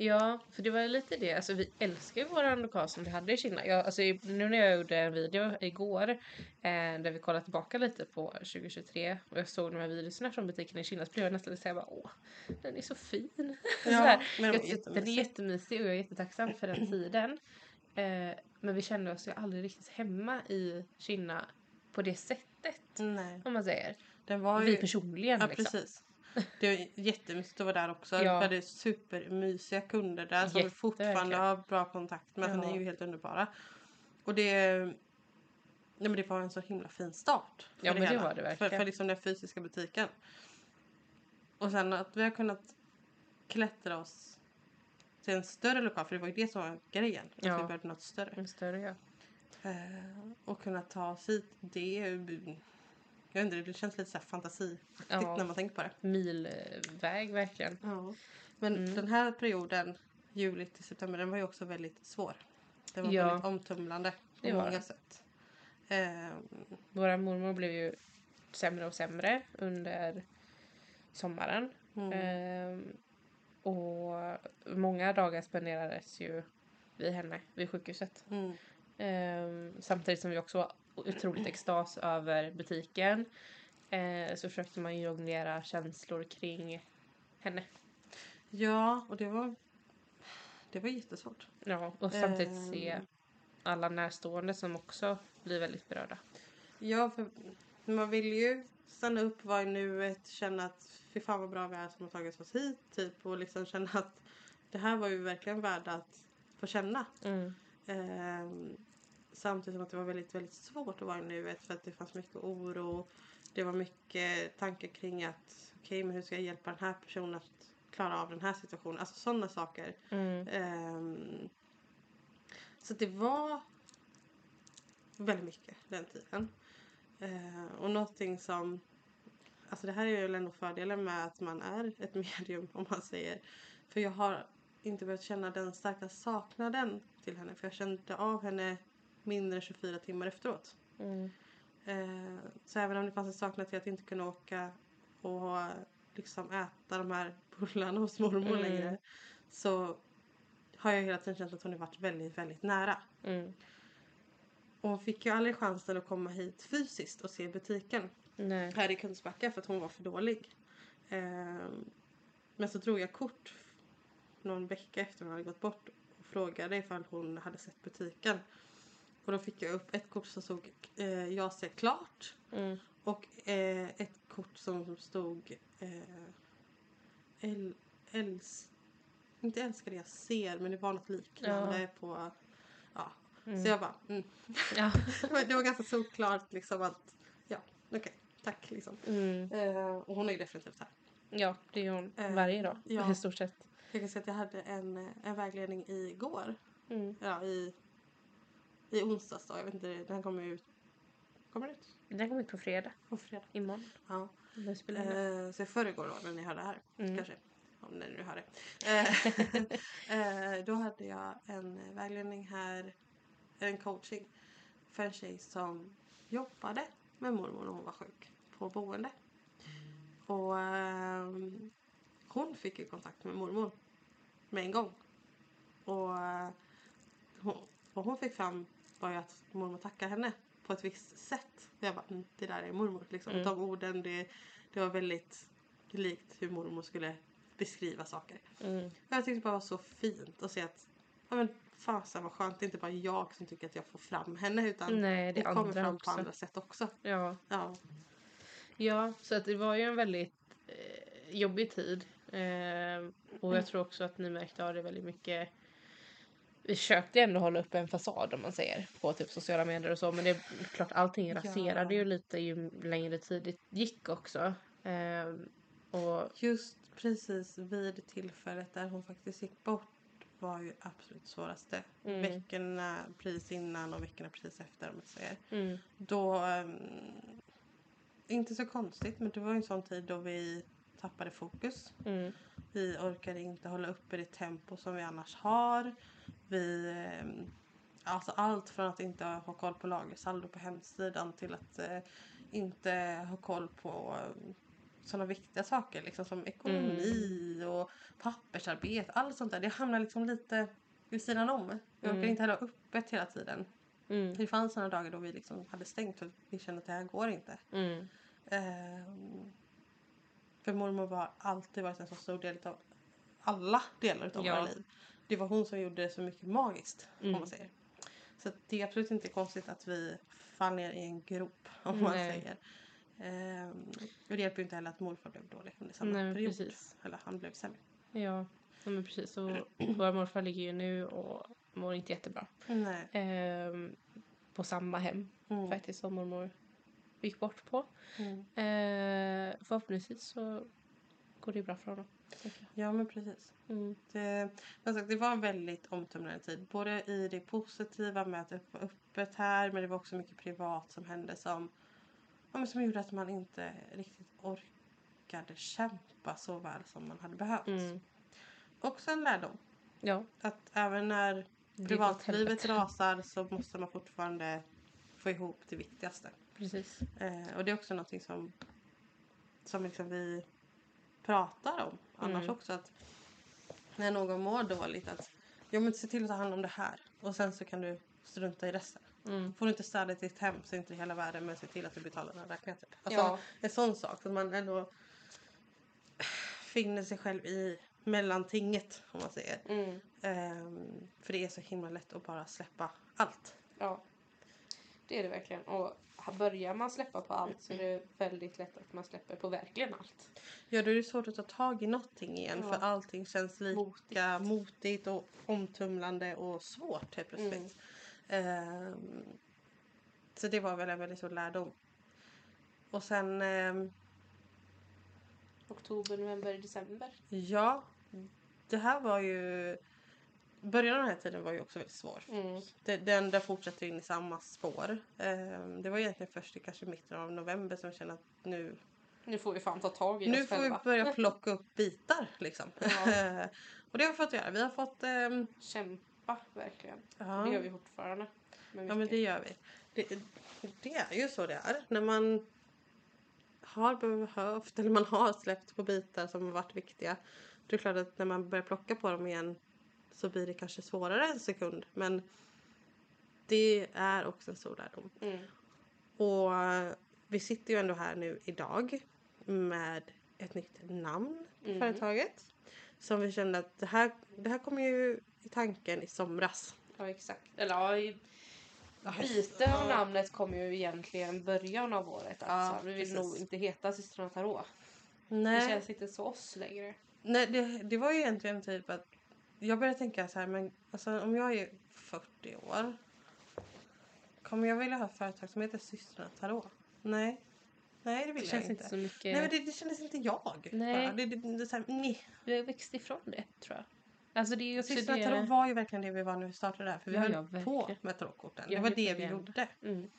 Ja, för det var lite det. Alltså vi älskar ju våran lokal som vi hade i Kina. Jag, alltså, nu när jag gjorde en video igår eh, där vi kollade tillbaka lite på 2023 och jag såg de här videorna från butiken i Kina så blev jag nästan lite såhär bara åh, den är så fin. Ja, Sådär. men den Jag- Den är jättemysig. och jag är jättetacksam för den tiden. Eh, men vi kände oss ju aldrig riktigt hemma i Kina på det sättet. Nej. Om man säger. Den var Vi ju... personligen Ja liksom. precis. Det var jättemysigt att vara där också. Ja. Vi hade supermysiga kunder där som vi fortfarande har bra kontakt med. Ja. ni är ju helt underbara. Och det... Nej, men det var en så himla fin start. för Ja, men det var det verkligen. För, för liksom den fysiska butiken. Och sen att vi har kunnat klättra oss till en större lokal. För det var ju det som var grejen. Att Ja. vi började något större. En större ja. Eh, och kunna ta oss hit. Det är jag inte, det känns lite så här fantasiaktigt Ja. när man tänker på det. Milväg verkligen. Ja. Men Mm. den här perioden, juli till september, den var ju också väldigt svår. Den var Ja. väldigt omtumlande på många sätt. Ehm, Våra mormor blev ju sämre och sämre under sommaren. mm. Ehm, och många dagar spenderades ju vid henne, vid sjukhuset. Mm. Ehm, samtidigt som vi också var otroligt extas över butiken. Eh, så försökte man ju jonglera känslor kring henne. Ja, och det var, det var jättesvårt. Ja, och samtidigt Ehm. se alla närstående som också blir väldigt berörda. Ja, för man vill ju stanna upp, vara i nuet, känna att fy fan vad bra vi är som har tagit oss hit. Typ, och liksom känna att det här var ju verkligen värda att få känna. Mm. Ehm, samtidigt som att det var väldigt, väldigt svårt att vara i nuet för att det fanns mycket oro. Det var mycket tankar kring att okej, men hur ska jag hjälpa den här personen att klara av den här situationen? Alltså sådana saker. Mm. Ehm, så det var väldigt mycket den tiden. Ehm, och någonting som, alltså det här är ju ändå fördelen med att man är ett medium om man säger. För jag har inte behövt känna den starka saknaden till henne för jag kände av henne mindre än 24 timmar efteråt. Mm. Eh, så även om det fanns en saknad till att inte kunna åka och liksom äta de här bullarna hos mormor Mm. längre så har jag hela tiden känt att hon har varit väldigt, väldigt nära. Mm. Och hon fick ju aldrig chansen att komma hit fysiskt och se butiken Nej. här i Kungsbacka för att hon var för dålig. Ehm, men så drog jag kort någon vecka efter hon hade gått bort och frågade ifall hon hade sett butiken. Och då fick jag upp ett kort som stod eh, Jag ser klart Mm. och eh, ett kort som stod eh, äl, äls, Inte älskar det jag ser men det var något liknande på Ja. Mm. Så jag bara, mm. Ja. det var ganska såklart liksom att, ja, okej, tack liksom. Mm. Eh, och hon är ju definitivt här. ja, det är hon Eh, varje dag ja. i stort sett. Jag kan säga att jag hade en, eh, en vägledning igår. Mm. Ja, i, i onsdags då. Jag vet inte, den kommer ut. Kommer den ut? Den kommer ut på fredag, På fredag. imorgon. Ja. Nu spelar. Eh, så i förrgår då när ni hörde det här. Mm. Kanske. Om ni nu hör det. Eh, eh, då hade jag en eh, vägledning här. En coaching. För en tjej som jobbade med mormor när hon var sjuk. På boende. Och ehm, hon fick ju kontakt med mormor. Med en gång. Och eh, hon, vad hon fick fram var ju att mormor tackade henne på ett visst sätt. Jag bara, mm, det där är mormor. Liksom. Mm. De orden, det, det var väldigt likt hur mormor skulle beskriva saker. Mm. Jag tyckte det bara var så fint att se att, ja men fasen vad skönt, det är inte bara jag som tycker att jag får fram henne utan Nej, det är kommer fram också. på andra sätt också. Ja. Ja. ja, så att det var ju en väldigt eh, jobbig tid. Eh, och jag tror också att ni märkte av det väldigt mycket. Vi försökte ändå hålla upp en fasad om man säger på typ sociala medier och så men det är klart allting Ja. raserade ju lite ju längre tid det gick också. Eh, och Just precis vid tillfället där hon faktiskt gick bort var ju absolut svåraste. Mm. Veckorna precis innan och veckorna precis efter om man säger. mm, Då, ehm, inte så konstigt men det var en sån tid då vi tappade fokus. mm, Vi orkade inte hålla uppe det tempo som vi annars har. Vi, ehm, alltså allt från att inte ha koll på lagersaldo på hemsidan till att eh, inte ha koll på eh, sådana viktiga saker liksom som ekonomi och pappersarbete. Allt sånt där. Det hamnar liksom lite vid sidan om. Vi orkade Mm. inte heller ha öppet hela tiden. mm, Det fanns sådana dagar då vi liksom hade stängt för vi kände att det här går inte. mm, Ehm, för mormor var alltid varit en så stor del av alla delar av Ja. våra liv. Det var hon som gjorde det så mycket magiskt om Mm. man säger. Så det är absolut inte konstigt att vi faller ner i en grop om man Nej. säger. Ehm, och det hjälper ju inte heller att morfar blev dålig under samma Nej, period. precis. Eller han blev sämre. ja. ja men precis och vår morfar ligger ju nu och mår inte jättebra. Nej. Ehm, på samma hem Mm. faktiskt som mormor gick bort på. Mm. Eh, förhoppningsvis så går det bra för honom. Ja men precis. Mm. Det, sagt, det var en väldigt omtumlande tid. Både i det positiva med att det var öppet här men det var också mycket privat som hände som, ja, men som gjorde att man inte riktigt orkade kämpa så väl som man hade behövt. Mm. Också en lärdom. Ja. Att även när privatlivet rasar så måste man fortfarande få ihop det viktigaste. Precis. Eh, och det är också någonting som, som liksom vi pratar om annars Mm. också. Att när någon mår dåligt att ja, men se till att ta hand om det här och sen så kan du strunta i resten. Mm. Får du inte städa ditt hem så inte hela världen men se till att du betalar dina räkningar. Typ. Alltså, Ja. En sån sak. Att man ändå finner sig själv i mellantinget om man säger. Mm. Ehm, för det är så himla lätt att bara släppa allt. Ja. Det är det verkligen. Och börjar man släppa på allt så är det väldigt lätt att man släpper på verkligen allt. Ja, då är det svårt att ta tag i någonting igen Ja. för allting känns lika Motigt. motigt, och omtumlande och svårt helt plötsligt. Ehm, så det var väl en väldigt stor lärdom. Och sen, ehm, Oktober, november, december. ja, det här var ju... Början av den här tiden var ju också väldigt svår. Mm. Det, den där fortsätter in i samma spår. Ehm, det var egentligen först i kanske mitten av november som jag kände att nu, Nu får vi fan ta tag i nu oss får vi själva. börja plocka upp bitar liksom. Ja. och det har vi fått göra. Vi har fått ehm, Kämpa verkligen. Ja. Det gör vi fortfarande. Ja men det gör vi. Det, det är ju så det är. När man har behövt eller man har släppt på bitar som har varit viktiga. Det är klart att när man börjar plocka på dem igen så blir det kanske svårare en sekund. Men det är också en stor lärdom. Mm. Och vi sitter ju ändå här nu idag med ett nytt namn på Mm. företaget. Som vi kände att det här, det här kom ju i tanken i somras. Ja exakt. Eller ja, i- byte av namnet kom ju egentligen början av året. Alltså. Ja, vi vill precis. nog inte heta systrarna Tarot. Det Nej. känns inte så oss längre. Nej, det, det var ju egentligen typ att jag började tänka så här, men alltså, om jag är 40 år Kommer jag vilja ha företag som heter Systrarna Tarot? Nej. Nej det vill Det jag känns inte. inte så mycket... Nej men det, det kändes inte jag. Nej. Det, det, det, är så här, nej. Vi har växt ifrån det tror jag. Alltså det är ju också Systrarna det... Tarot var ju verkligen det vi var när vi startade det här. För vi Ja, höll ja, på med tarotkorten. Det var det vi gjorde. Mm.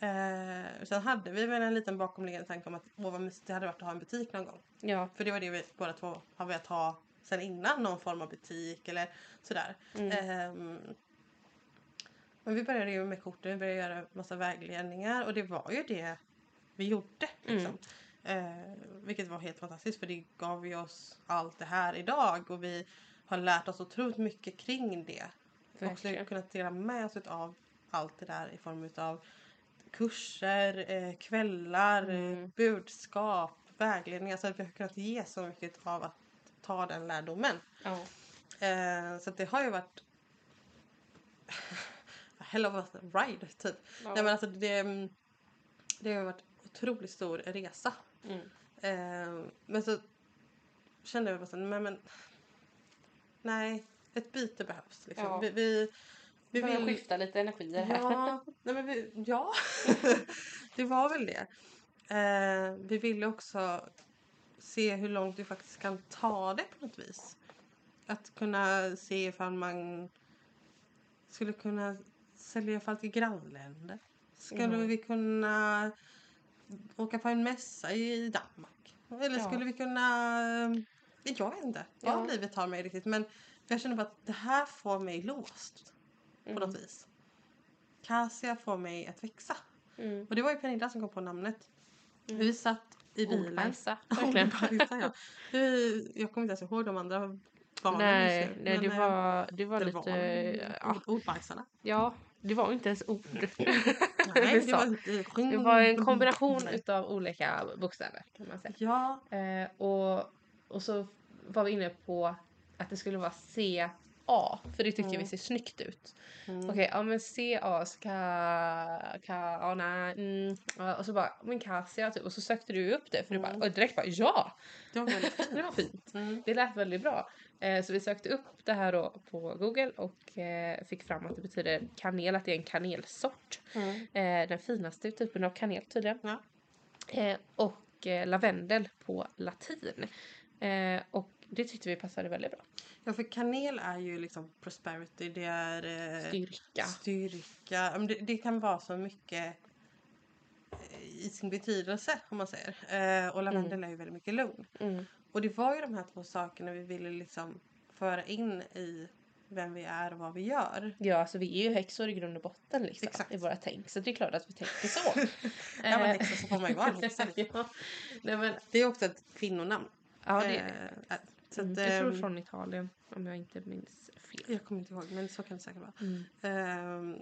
Eh, sen hade vi väl en liten bakomliggande tanke om att åh, det hade varit att ha en butik någon gång. Ja. För det var det vi båda två har velat ha sen innan. Någon form av butik eller sådär. Mm. Ehm, men vi började ju med korten, vi började göra massa vägledningar och det var ju det vi gjorde. Liksom. Eh, vilket var helt fantastiskt för det gav ju oss allt det här idag och vi har lärt oss otroligt mycket kring det. Och Verkligen. kunnat dela med oss av allt det där i form av kurser, eh, kvällar, eh, Mm. budskap, vägledning. Alltså att vi har kunnat ge så mycket av att ta den lärdomen. Ja. Eh, så det har ju varit hell of a ride typ. Ja. Nej men alltså det, det har varit en otroligt stor resa. Mm. Eh, men så kände jag bara så, men, men nej, ett byte behövs. Liksom. Ja. Vi, vi, vi Vi vill vill... skifta lite energier här. Ja, nej men vi, ja. det var väl det. Eh, vi ville också se hur långt vi faktiskt kan ta det på något vis. Att kunna se ifall man skulle kunna sälja i alla fall till grannländer. Skulle Mm. vi kunna åka på en mässa i Danmark? Eller Ja. skulle vi kunna... Jag vet inte vad Ja. livet tar mig riktigt men jag känner bara att det här får mig låst på Mm. något vis. Cassia får mig att växa. Mm. Och det var ju Pernilla som kom på namnet. Mm. Vi satt i bilen. Ordbajsa, verkligen. Ordbajsa, ja. Jag kommer inte ens ihåg de andra barnen Nej, nu, nej det men, eh, var, det var det lite... var ja, ord, ordbajsarna. ja, det var inte ens ord. Nej, det var, det var en kombination utav olika bokstäver kan man säga. Ja, Eh, och, och så var vi inne på att det skulle vara CA. För det tycker Mm. vi ser snyggt ut. mm. Okej, ja men CA ska... Ka, ja, nej, mm, och så bara, men Cassia typ. Och så sökte du upp det för du bara, Mm. och direkt bara ja! det var väldigt fint. Det var fint. Mm. Det lät väldigt bra. Eh, så vi sökte upp det här då på Google och eh, fick fram att det betyder kanel, att det är en kanelsort. Mm. Eh, den finaste typen av kanel tydligen. Ja. Eh, och eh, lavendel på latin. Eh, och det tyckte vi passade väldigt bra. Ja, för kanel är ju liksom prosperity, det är eh, Styrka. styrka. Det, det kan vara så mycket eh, i sin betydelse om man säger. Eh, och lavendel är ju väldigt mycket lugn. Mm. Och det var ju de här två sakerna vi ville liksom föra in i vem vi är och vad vi gör. Ja, alltså vi är ju häxor i grund och botten liksom, Exakt. i våra tänk. Så det är klart att vi tänker så. Är man Eh, häxa så får man ju vara en häxa. liksom. ja. Nej, men, Det är också ett kvinnonamn. ja, det är det. Eh, så Mm, att, jag tror ehm, från Italien, om jag inte minns fel. Jag kommer inte ihåg, men så kan det säkert vara. Mm. Ehm,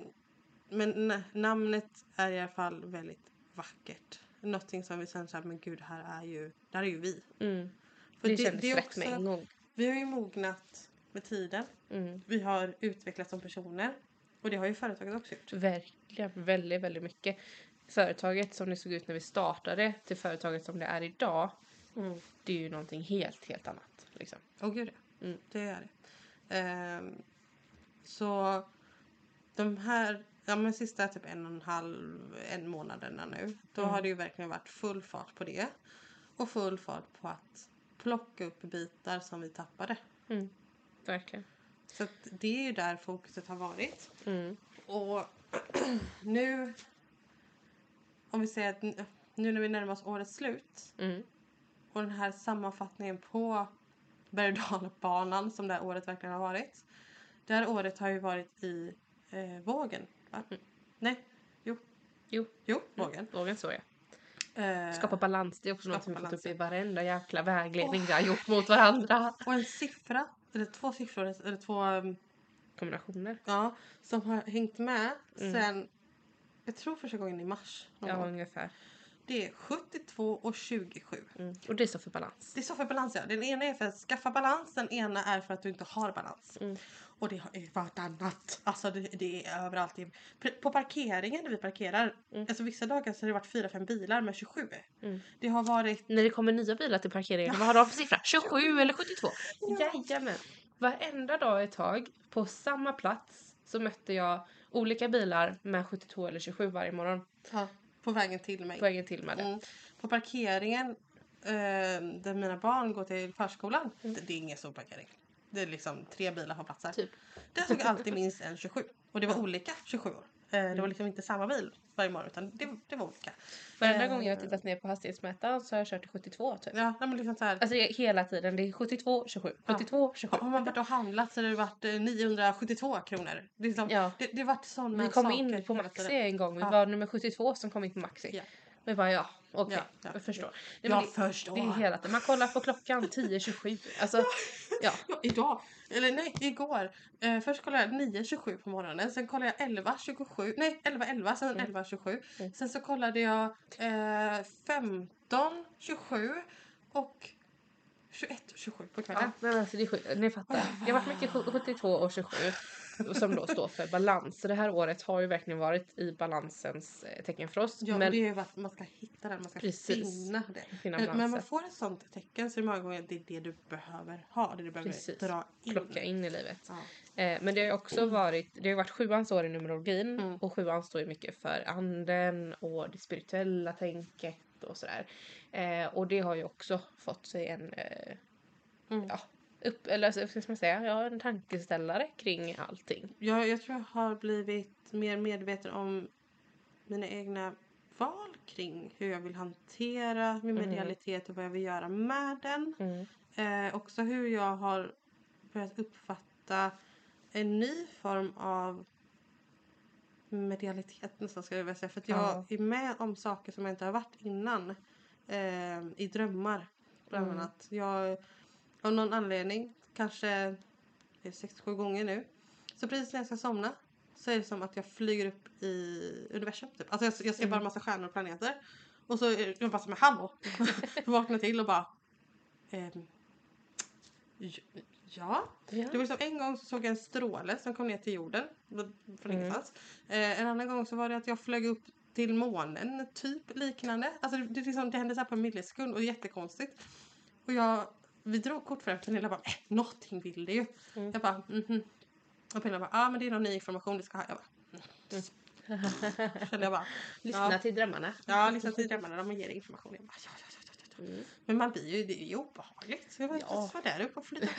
men na- namnet är i alla fall väldigt vackert. Någonting som vi sen sa, men gud, det här är ju, det här är ju vi. Mm. För det, kändes är rätt med en gång. Vi har ju mognat med tiden. Mm. Vi har utvecklats som personer. Och det har ju företaget också gjort. Verkligen, väldigt, väldigt mycket. Företaget som det såg ut när vi startade till företaget som det är idag, Mm. det är ju någonting helt, helt annat. Liksom. Åh gud ja. Mm. Det är det. Ehm, så de här ja, men sista typ en och en halv en månaderna nu. Då Mm. har det ju verkligen varit full fart på det. Och full fart på att plocka upp bitar som vi tappade. Mm. Verkligen. Så det är ju där fokuset har varit. Mm. Och nu om vi säger att nu när vi närmar oss årets slut Mm. och den här sammanfattningen på berg och banan som det här året verkligen har varit. Det här året har ju varit i eh, vågen. Va? Mm. Nej, jo. Jo. Jo, vågen. Vågen så ja. Eh, Skapa balans, det är också något som vi fått upp i varenda jäkla vägledning vi har gjort mot varandra. och en siffra, eller två siffror, eller två, um, Kombinationer. ja, som har hängt med Mm. sen, jag tror första gången i mars. Ja, gång. ungefär. Det är 72 och 27. Mm. Och det står för balans. Det är så för balans ja. Den ena är för att skaffa balans, den ena är för att du inte har balans. Mm. Och det är vartannat. Alltså det, det är överallt. På parkeringen där vi parkerar, Mm. alltså vissa dagar så har det varit 4-5 bilar med 27. Mm. Det har varit, När det kommer nya bilar till parkeringen, vad har de för siffra? 27 eller 72? Ja. Jajamän! Varenda dag ett tag, på samma plats, så mötte jag olika bilar med 72 eller 27 varje morgon Ja, på vägen till mig. på vägen till det. Mm. På parkeringen eh, där mina barn går till förskolan. Mm. Det, det är ingen stor parkering. Det är liksom tre bilar på plats här. Typ. Det tog alltid minst en 27. Och det var olika 27 år. Eh, det var liksom inte samma bil varje morgon utan det, det var olika. Varenda Eh, gång jag har tittat ner på hastighetsmätaren så har jag kört i 72 typ. Ja, men liksom så här. Alltså hela tiden, det är 72, 27, Ja. 72, 27. Har man varit och handlat så har det varit eh, 972 kronor. Det, är liksom, Ja. det, det har varit sådana Vi kom saker in på Maxi en gång, vi Ja. var nummer 72 som kom in på Maxi. Ja. Vi bara ja, okej, Ja, ja, jag förstår. ja. Nej, Jag det, förstår. det är hela tiden, man kollar på klockan 10.27. Alltså, ja. Ja, idag, eller nej igår. Eh, först kollade jag 9.27 på morgonen, sen kollade jag 11.27, nej 11.11, sen Mm. 11.27. Mm. Sen så kollade jag eh, 15.27 och 21.27 på kvällen. ja men alltså det är sjukt, ni fattar. Det har varit mycket sju- 72 och 27 som då står för balans. Så det här året har ju verkligen varit i balansens eh, tecken för oss. Ja, men det är ju att man ska hitta den, man ska Precis. finna det. finna Men, men man balansen, får ett sånt tecken så är det många gånger det är det du behöver ha, det du behöver Precis. dra in. plocka in i livet. Ja. Eh, men det har ju också varit, det har varit sjuans år i numerologin Mm. och sjuan står ju mycket för anden och det spirituella tänket och sådär. Eh, och det har ju också fått sig en, eh, Mm. ja, upp, eller alltså, ska man säga, ja, en tankeställare kring allting. Jag, jag tror jag har blivit mer medveten om mina egna val kring hur jag vill hantera min Mm. medialitet och vad jag vill göra med den. Mm. Eh, också hur jag har börjat uppfatta en ny form av medialitet nästan ska jag vilja säga. För att jag Ja. är med om saker som jag inte har varit innan. Eh, I drömmar bland Mm. annat. Jag, av någon anledning, kanske det är sex, sju gånger nu. Så precis när jag ska somna så är det som att jag flyger upp i universum. Typ. Alltså jag, jag ser bara en massa stjärnor och planeter. Och så är jag bara som hallå. Vaknar till och bara ehm, Ja. Ja. Det var liksom en gång så såg jag en stråle som kom ner till jorden. Från Mm. ingenstans. Eh, en annan gång så var det att jag flög upp till månen. Typ liknande. Alltså det, det, liksom, det hände så här på en millisekund och jättekonstigt. Och jag, vi drog kort för det Pernilla bara äh, någonting vill det ju. Mm. Jag bara mhm. Och Pernilla bara ja ah, men det är någon ny information vi ska ha. Jag bara mm. Jag bara Lyssna Ja. till drömmarna. ja lyssna till drömmarna de ger information. Jag bara, ja, ja, ja, ja, ja. Mm. Men man blir ju, det är ju obehagligt. Jag var Ja. där uppe och flög.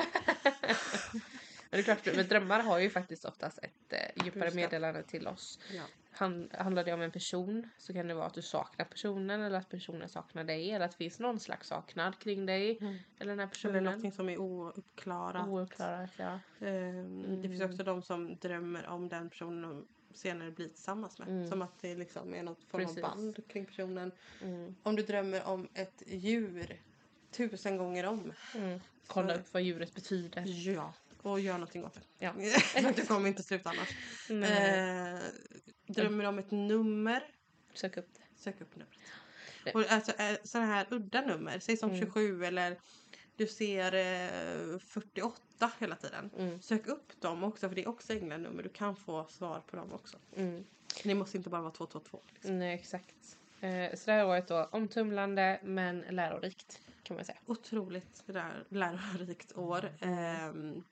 Men det är klart, men drömmar har ju faktiskt oftast ett eh, djupare meddelande till oss. Ja. Han, handlar det om en person så kan det vara att du saknar personen eller att personen saknar dig eller att det finns någon slags saknad kring dig Mm. eller den här Eller personen. någonting som är ouppklarat. Ouppklarat, ja. Ehm, Det finns Mm. också de som drömmer om den personen de senare blir tillsammans med. Mm. Som att det liksom är något form av band kring personen. Mm. Om du drömmer om ett djur tusen gånger om. Mm. Kolla Så- upp vad djuret betyder. Ja. Och gör någonting åt det. Ja. det kommer inte sluta annars. Eh, drömmer om ett nummer. Sök upp det. Sök upp numret. Nej. Och alltså, eh, sådana här udda nummer. Säg som Mm. 27 eller du ser eh, 48 hela tiden. Mm. Sök upp dem också för det är också änglanummer. Du kan få svar på dem också. Mm. Det måste inte bara vara 222. Liksom. Nej, exakt. Eh, så det här året då omtumlande men lärorikt kan man säga. Otroligt lär, lärorikt år. Mm.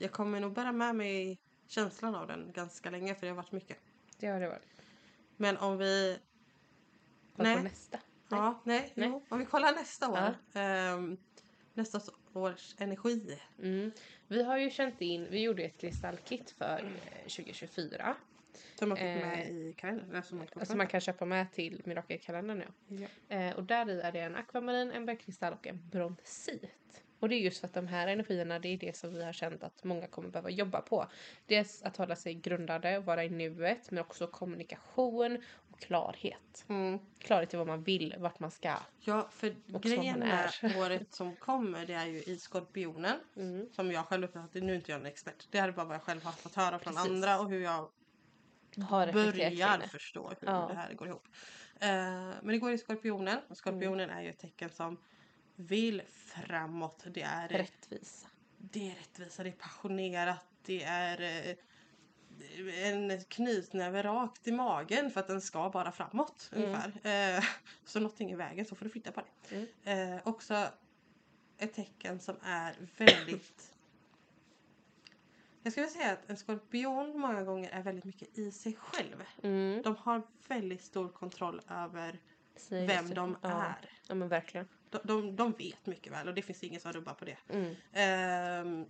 Jag kommer nog bära med mig känslan av den ganska länge för det har varit mycket. Det har det varit. Men om vi... Kolla Nej. på nästa. Nej. Ja, nej, Nej. Jo, om vi kollar nästa år. ehm, nästa års energi. Mm. Vi har ju känt in, vi gjorde ett kristallkit för eh, 2024. Som man fick Eh, med i kalendern. Som man, Alltså man kan köpa med till mirakelkalendern nu. ja. Eh, och där i är det en akvamarin, en bergkristall och en bronsit. Och det är just för att de här energierna, det är det som vi har känt att många kommer behöva jobba på. Dels att hålla sig grundade och vara i nuet, men också kommunikation och klarhet. Mm. Klarhet i vad man vill, vart man ska. ja, för grejen är. året som kommer det är ju i Skorpionen. Mm. Som jag själv uppfattat, nu är inte jag en expert. Det här är bara vad jag själv har fått höra från Precis. andra och hur jag Har börjar förstå hur Ja. det här går ihop. Eh, men det går i Skorpionen. Och Skorpionen Mm. är ju ett tecken som vill framåt. Det är, Rättvisa. det är rättvisa, det är passionerat, det är eh, en knytnäve rakt i magen för att den ska bara framåt Mm. ungefär. Eh, så någonting i vägen så får du flytta på det. Mm. Eh, också ett tecken som är väldigt Jag skulle säga att en skorpion många gånger är väldigt mycket i sig själv. Mm. De har väldigt stor kontroll över Säg vem de ja. är. Ja men verkligen. De, de, de vet mycket väl och det finns ingen som rubbar på det. Mm. Ehm,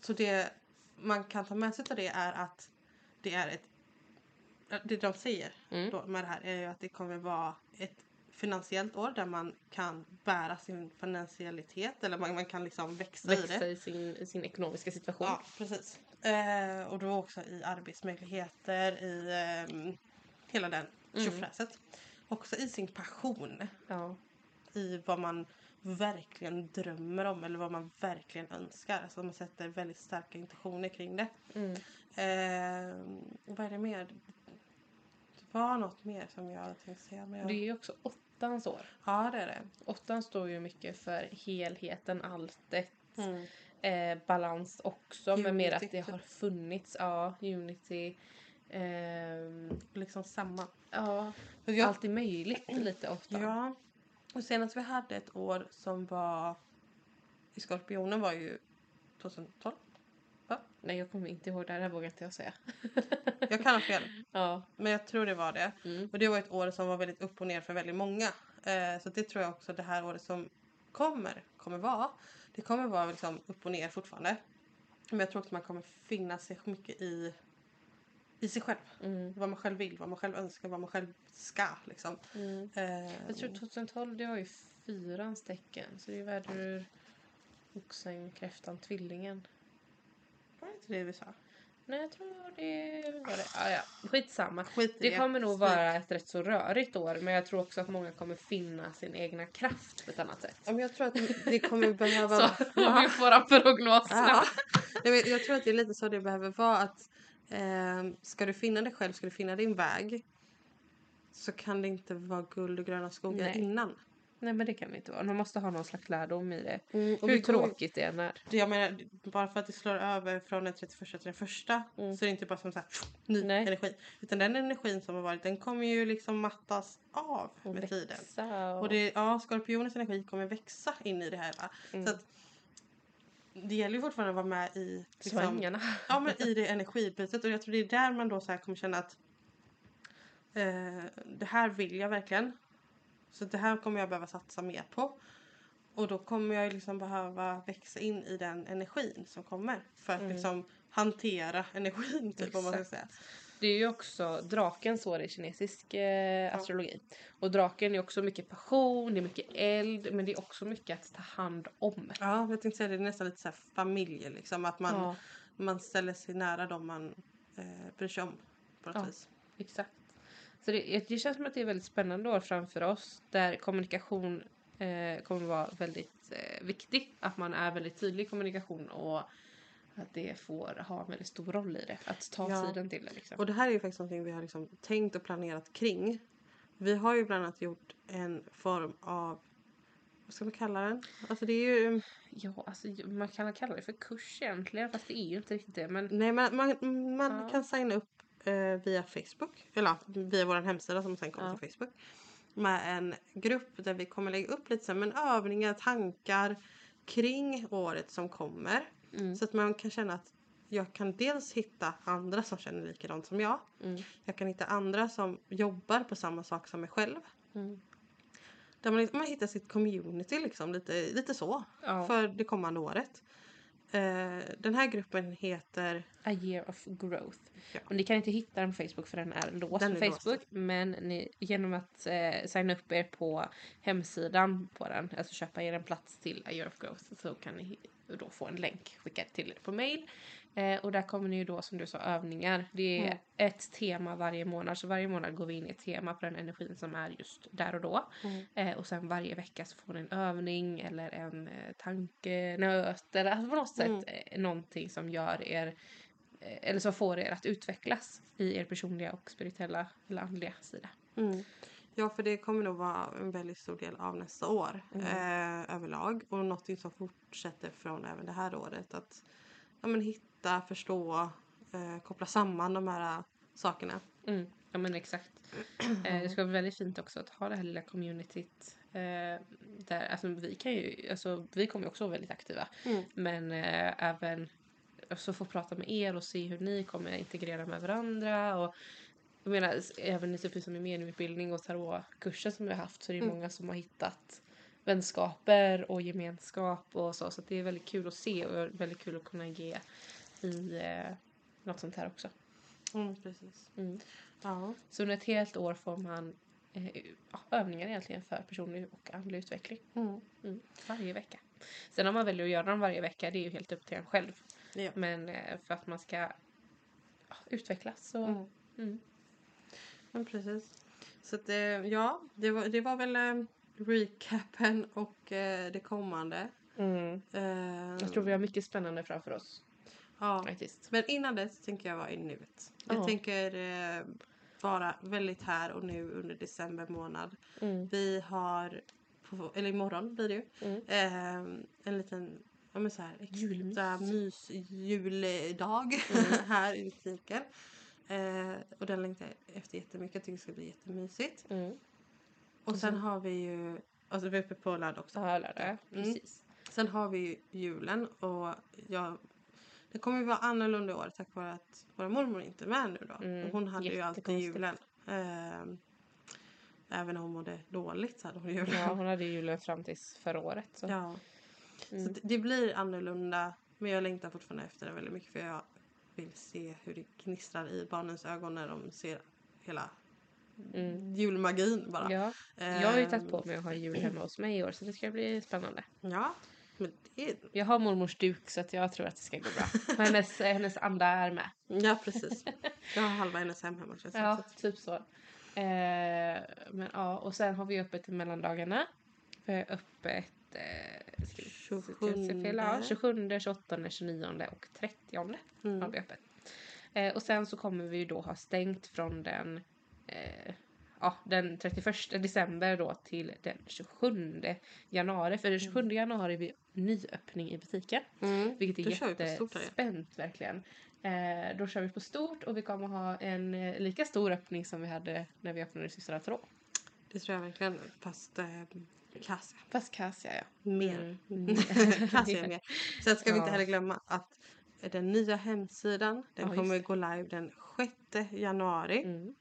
så det man kan ta med sig av det är att det är ett... Det de säger Mm. då med det här är ju att det kommer vara ett finansiellt år där man kan bära sin finansialitet eller man, man kan liksom växa, i det. Växa i sin, sin ekonomiska situation. Ja, precis. Eh, och då också i arbetsmöjligheter, i ehm, hela den. Tjofräset. Också i sin passion, Ja. i vad man verkligen drömmer om eller vad man verkligen önskar. Alltså man sätter väldigt starka intentioner kring det. Mm. Eh, vad är det mer? Det var något mer som jag tänkte säga. Men jag... Det är ju också åttans år. Ja, det är det. Åttan står ju mycket för helheten, alltet, Mm. eh, balans också. Men mer Unity, att det har funnits, ja, unity. ehm, Liksom samma. Ja, jag, allt är möjligt lite ofta. Ja. Och senast vi hade ett år som var i Skorpionen var ju 2012. Nej jag kommer inte ihåg det här, det här vågar inte jag säga. Jag kan ha fel, Ja. men jag tror det var det. Mm. Och det var ett år som var väldigt upp och ner för väldigt många. Eh, så det tror jag också det här året som kommer, kommer vara. Det kommer vara liksom upp och ner fortfarande. Men jag tror också man kommer finna sig mycket i, i sig själv. Mm. Vad man själv vill, vad man själv önskar, vad man själv ska liksom. Mm. Eh, Jag tror 2012 det var ju fyrans tecken. Så det är väder oxen, kräftan, tvillingen. var det inte det vi sa? Nej jag tror det var det. Ah, ja, skitsamma. Skit Det kommer nog vara ett rätt så rörigt år men jag tror också att många kommer finna sin egna kraft på ett annat sätt. Ja, men jag tror att det kommer behöva... Så om vi får våra prognoser. Ja. Nej, men jag tror att det är lite så det behöver vara. att eh, Ska du finna dig själv, ska du finna din väg så kan det inte vara guld och gröna skogar Nej. innan. Nej men det kan det inte vara. Man måste ha någon slags lärdom i det. Mm, Hur kommer- tråkigt det än är. Jag menar, bara för att det slår över från den 31 till den första Mm. så är det inte bara som så här, ny Nej. energi. Utan den energin som har varit den kommer ju liksom mattas av Och med tiden. växa och... Och det, ja, skorpionens energi kommer växa in i det här. Mm. Så att det gäller ju fortfarande att vara med i liksom, Svängarna. Ja men i det energibytet och jag tror det är där man då så kommer känna att eh, det här vill jag verkligen. Så det här kommer jag behöva satsa mer på. Och då kommer jag liksom behöva växa in i den energin som kommer. För att Mm. liksom hantera energin typ om man ska säga. Det är ju också drakens år i kinesisk eh, astrologi. Och draken är också mycket passion, det är mycket eld men det är också mycket att ta hand om. Ja jag tänkte säga det är nästan lite så här familj liksom. Att man, Ja, man ställer sig nära dem man eh, bryr sig om. På något Ja. vis. exakt. Så det, det känns som att det är väldigt spännande år framför oss där kommunikation eh, kommer vara väldigt eh, viktig. Att man är väldigt tydlig i kommunikation och att det får ha en väldigt stor roll i det. Att ta Ja. tiden till det liksom. Och det här är ju faktiskt någonting vi har liksom tänkt och planerat kring. Vi har ju bland annat gjort en form av, vad ska man kalla den? Alltså det är ju, Ja, alltså man kan kalla det för kurs egentligen fast det är ju inte riktigt det. Men nej man, man, man Ja. kan signa upp eh, via Facebook, eller via vår hemsida som sen kommer Ja. till Facebook. Med en grupp där vi kommer lägga upp lite så här, men övningar, tankar kring året som kommer. Mm, Så att man kan känna att jag kan dels hitta andra som känner likadant som jag. mm, Jag kan hitta andra som jobbar på samma sak som mig själv. mm. Där man, man hittar sitt community liksom, lite, lite så. Ja. För det kommande året. Eh, den här gruppen heter... A year of growth. Ja. Och ni kan inte hitta den på Facebook för den är låst Den på Facebook. Men ni, genom att eh, signa upp er på hemsidan på den, alltså köpa er en plats till A year of growth, så kan ni då få en länk skickad till er på mail. Eh, och där kommer ni ju då som du sa övningar. Det är Mm. ett tema varje månad. Så varje månad går vi in i ett tema på den energin som är just där och då. Eh, och sen varje vecka så får ni en övning eller en eh, tankenöt eller alltså på något sätt Mm. eh, någonting som gör er eh, eller som får er att utvecklas i er personliga och spirituella eller andliga sida. Mm. Ja, för det kommer nog vara en väldigt stor del av nästa år Mm. eh, överlag. Och någonting som fortsätter från även det här året. Att ja, men hitta, förstå, eh, koppla samman de här eh, sakerna. Mm. Ja men exakt. Eh, det ska vara väldigt fint också att ha det här lilla communityt. Eh, där, alltså, vi, kan ju, alltså, vi kommer ju också vara väldigt aktiva. Mm. Men eh, även alltså få prata med er och se hur ni kommer integrera med varandra. Och, jag menar, även typ som i mediumutbildning och tarotkursen som vi har haft så är det Mm. många som har hittat vänskaper och gemenskap och så. Så det är väldigt kul att se och väldigt kul att kunna ge i eh, något sånt här också. Mm, precis. Mm. Ja. Så under ett helt år får man eh, övningar egentligen för personlig och andlig utveckling. Mm. Mm. Varje vecka. Sen om man väljer att göra dem varje vecka det är ju helt upp till en själv. Ja. Men eh, för att man ska ja, utvecklas så... Men precis. Så att, eh, ja, det var, det var väl eh, recapen och eh, det kommande. Mm. Eh, Jag tror vi har mycket spännande framför oss ja. faktiskt. Men innan dess tänker jag vara i nuet. Jag Ja. tänker eh, vara väldigt här och nu under december månad. Mm. Vi har, på, eller imorgon blir det ju, Mm. eh, en liten ja, men så här, extra mys juldag Mm. här i butiken. Eh, den längtar jag efter jättemycket. Jag tycker det ska bli jättemysigt. Mm. Och sen så- har vi ju, alltså vi är uppe på lördag också. Lärde jag. Mm. Precis. Sen har vi ju julen och jag, det kommer ju vara annorlunda i år tack vare att vår mormor inte är med nu då. Mm, Och hon hade ju alltid julen. Ehm, även om hon mådde dåligt så hade hon julen. Ja, hon hade ju julen fram tills förra året. Så. Ja. Mm. Så det, det blir annorlunda. Men jag längtar fortfarande efter det väldigt mycket för jag vill se hur det gnistrar i barnens ögon när de ser hela Mm. julmagin bara. Ja, jag har ju tagit på mig att ha jul hemma hos mig i år så det ska bli spännande. Ja, men det Jag har mormors duk så att jag tror att det ska gå bra. Och hennes, hennes anda är med. Ja, precis. Jag har halva hennes hem hemma Ja, som. typ så. Eh, men ja, och sen har vi öppet i mellandagarna. Vi har öppet eh, ska vi se till att jag ser fel? Ja, 27, 28, 29 och 30 har Mm. vi öppet. Eh, och sen så kommer vi ju då ha stängt från den eh, ja, den 31 december då till den 27 januari. För den 27 januari är vi nyöppning i butiken. Mm. Vilket är jättespänt verkligen. Eh, då kör vi på stort och vi kommer ha en eh, lika stor öppning som vi hade när vi öppnade Systrar Tarot. Det tror jag verkligen. Fast eh, Cassia. Fast Cassia ja. Mer. Mm. Cassia är mer. Sen ska vi inte Ja. heller glömma att den nya hemsidan den Ja, kommer gå live den 6 januari. Mm.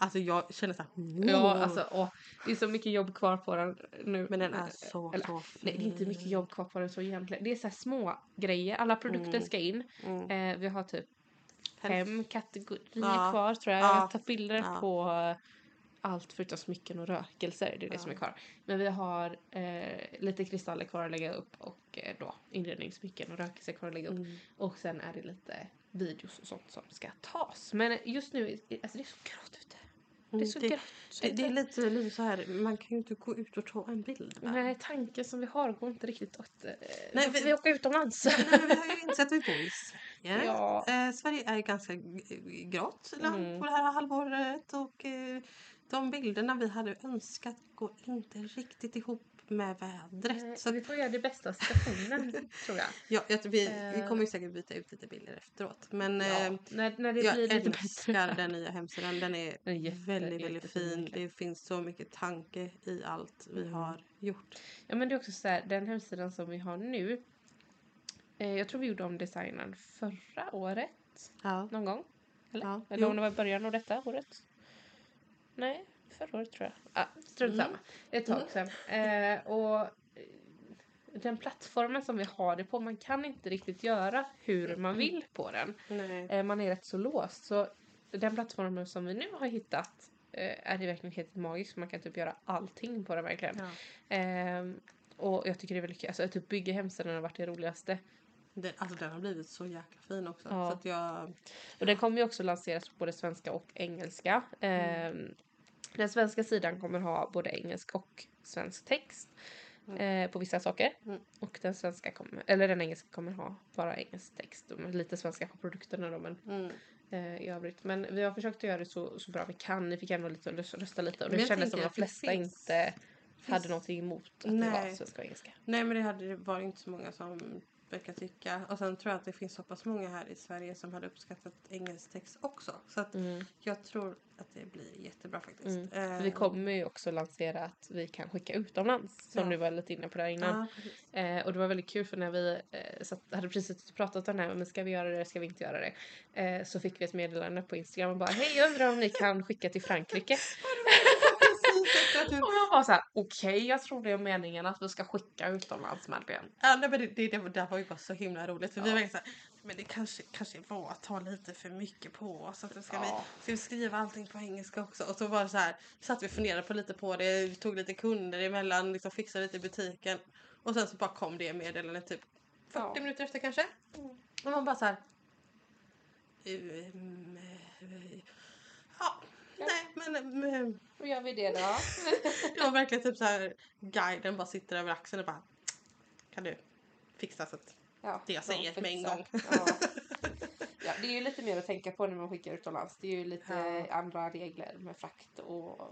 Alltså jag känner så här, Ja, alltså åh, det är så mycket jobb kvar på den nu. Men den är så, Eller, så fin. Nej, det är inte mycket jobb kvar på den så egentligen. Det är så här små grejer. Alla produkter Mm. ska in. Mm. Eh, vi har typ fem kategorier Ja. kvar tror jag. Ja. Jag tagit bilder Ja. på eh, allt förutom smycken och rökelser. Det är det Ja. som är kvar. Men vi har eh, lite kristaller kvar att lägga upp och eh, då inredningssmycken och rökelser kvar att lägga upp. Mm. Och sen är det lite videos och sånt som ska tas. Men just nu, alltså det är så grått ute. Det är så det, grått. det, det är lite, lite så här, man kan ju inte gå ut och ta en bild. va? Nej, tanken som vi har går inte riktigt åt... Eh, Nej, vi, vi- åker utomlands. Nej, vi har ju insett att vi bor i Sverige. Ja. Eh, Sverige är ganska grått Mm. på det här halvåret och eh, de bilderna vi hade önskat går inte riktigt ihop med vädret. Nej, Så vi får göra det bästa av situationen, tror jag. ja, jag, vi, vi Eh. kommer ju säkert byta ut lite bilder efteråt. Men Ja, eh, när, när det jag blir älskar den nya hemsidan. Den är Den är jätte- väldigt, väldigt fin. Det finns så mycket tanke i allt vi Mm. har gjort. Ja men det är också så här, den hemsidan som vi har nu. Eh, jag tror vi gjorde om designen förra året. Ja. Någon gång. Eller? Ja, Eller om det var i början av detta året. Nej, förra året tror jag. Ah, strunt Mm. samma. Det är ett tag sedan. Eh, och eh, den plattformen som vi har det på, man kan inte riktigt göra hur man vill på den. Eh, man är rätt så låst. Så den plattformen som vi nu har hittat eh, är det verkligen helt magisk. Man kan typ göra allting på den verkligen. Ja. Ehm, och jag tycker det är väldigt kul. Alltså typ bygga hemsidan har varit det roligaste. Den, alltså den har blivit så jäkla fin också. Ja. Så att jag... Och den kommer ju också lanseras på både svenska och engelska. Ehm, den svenska sidan kommer ha både engelsk och svensk text. Mm. eh, på vissa saker. Mm. Och den svenska kommer, eller den engelska kommer ha bara engelsk text. Lite svenska på produkterna då men Mm. eh, i övrigt. Men vi har försökt att göra det så, så bra vi kan. Ni fick ändå lite rösta lite och det kändes som att de flesta finns- inte hade någonting emot att det var Nej. svenska och engelska. Nej men det hade var inte så många som verkar tycka. Och sen tror jag att det finns så pass många här i Sverige som hade uppskattat engelsk text också. Så att Mm. jag tror att det blir jättebra faktiskt. Mm. Eh, Vi kommer ju också lansera att vi kan skicka utomlands som Ja. du var lite inne på där innan. Ja. Eh, och det var väldigt kul för när vi eh, satt, hade precis pratat om det här, men ska vi göra det, ska vi inte göra det? Eh, så fick vi ett meddelande på Instagram och bara hej jag undrar om ni kan skicka till Frankrike. Att du- Och jag var såhär okej jag tror det är meningen att vi ska skicka utomlands Madeleine. Ja, nej, men det, det, det, här var ju bara så himla roligt. För vi Ja. var såhär, men det kanske, kanske var att ta lite för mycket på oss. Att ska, vi, Ja. ska vi skriva allting på engelska också? Och så var det så här, satt vi och funderade på lite på det, vi tog lite kunder emellan, liksom fixade lite i butiken. Och sen så bara kom det meddelandet typ 40 Ja. minuter efter kanske. Och man bara så här. ehm, eh, Ja, nej men men- Hur gör vi det då? det var verkligen typ så här guiden bara sitter över axeln och bara kan du fixa så att Ja, Det jag säger med en gång. Ja. ja, det är ju lite mer att tänka på när man skickar utomlands. Det är ju lite Ja. andra regler med frakt och